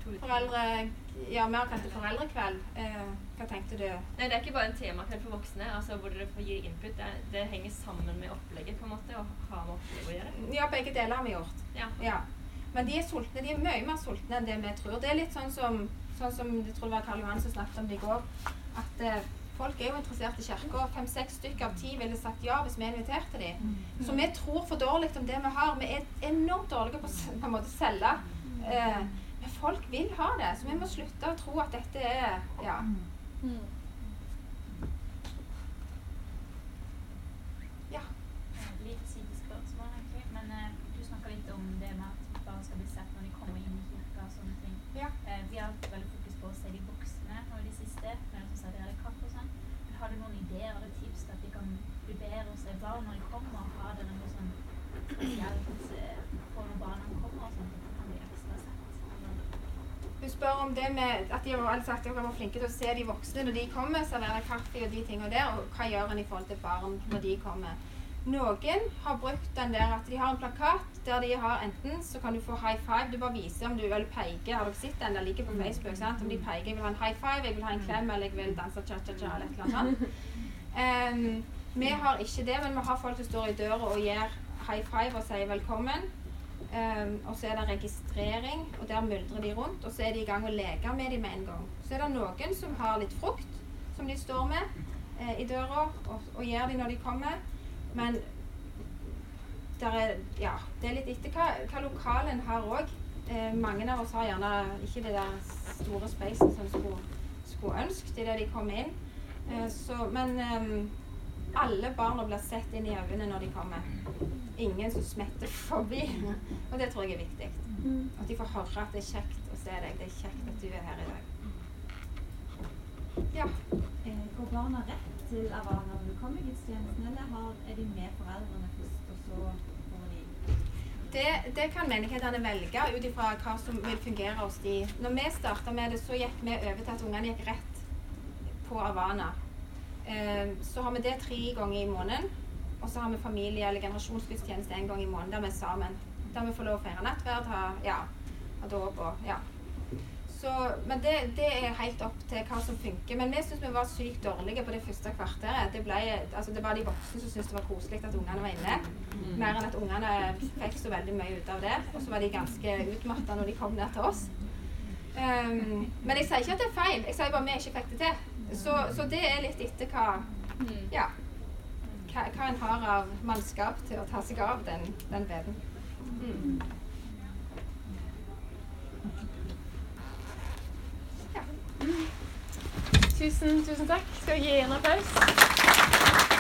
Foreldre, ja, vi har kalt det foreldrekveld. Eh, hva tenkte du? Nei, det er ikke bare en temakveld for voksne, altså hvor dere får gi input. Det, det henger sammen med opplegget, på en måte, og har med opplegget å gjøre. Ja, begge deler har vi gjort. Ja. Ja. Men de er sultne. De er mye mer sultne enn det vi tror. Det er litt sånn som, sånn som jeg tror det var Karl Johan som snakket om det i går. At eh, folk er jo interessert i kirka. Fem-seks stykker av ti ville sagt ja hvis vi inviterte dem. Så vi tror for dårlig om det vi har. Vi er enormt dårlige på å på en måte selge. Eh, men folk vil ha det, så vi må slutte å tro at dette er Ja. Ja. Litt sidespørsmål, egentlig. Men eh, du snakka litt om det med at barn skal bli sett når de kommer inn i kirka og sånne ting. Ja. Eh, vi har hatt veldig fokus på å se de voksne nå i det siste, med å servere kaffe og sånn. Men Har du noen ideer eller tips til at de kan bli bedre å se barn når de kommer? Har dere noe sånn spesielt eh, på når barna kommer og sånt? At de kan bli ekstra sett? Eller, Du spør om det med at de har sagt at de var flinke til å se de voksne når de kommer, servere kaffe og de tingene der, og hva gjør en i forhold til barn når de kommer. Noen har brukt den der at de har en plakat der de har enten så kan du få high five, du bare viser om du vil peke, har dere sett den, den ligger på Facebook, sant? om de peker, jeg vil ha en high five, jeg vil ha en klem, eller jeg vil danse cha-cha-cha, eller et eller annet. Em, vi har ikke det, men vi har folk som står i døra og gir high five og sier velkommen. Um, og så er det registrering, og der myldrer de rundt. Og så er de i gang å leke med dem med en gang. Så er det noen som har litt frukt som de står med eh, i døra og, og gir de når de kommer. Men er, ja, det er litt etter hva, hva lokalen har òg. Eh, mange av oss har gjerne ikke det der store spacet som skulle, skulle ønsket idet de kom inn. Eh, så, men em, alle barna blir sett inn i øynene når de kommer. Ingen som smetter forbi. Og det tror jeg er viktig. At de får høre at det er kjekt å se deg. Det er kjekt at du er her i dag. Ja. Eh, Går barna rett til Avana når du kommer i gudstjenesten, eller er de med foreldrene først, og så får de Det, det kan menighetene velge ut ifra hva som vil fungere hos de. Når vi starta med det, så gikk vi over til at ungene gikk rett på Avana. Eh, så har vi det tre ganger i måneden. Og så har vi familie- eller generasjonsgudstjeneste en gang i måneden der vi er sammen. Der vi får lov å feire nattverd, ha, ja, ha dåp og ja. Så, men det, det er helt opp til hva som funker. Men vi syns vi var sykt dårlige på det første kvarteret. Det, ble, altså det var de voksne som syntes det var koselig at ungene var inne. Mer enn at ungene fikk så veldig mye ut av det. Og så var de ganske utmatta når de kom ned til oss. Um, men jeg sier ikke at det er feil. Jeg sier bare vi ikke fikk det til. Så, så det er litt etter hva Ja. Hva, hva en har av mannskap til å ta seg av den, den veden. Mm. Tusen, tusen takk. Skal vi gi en applaus?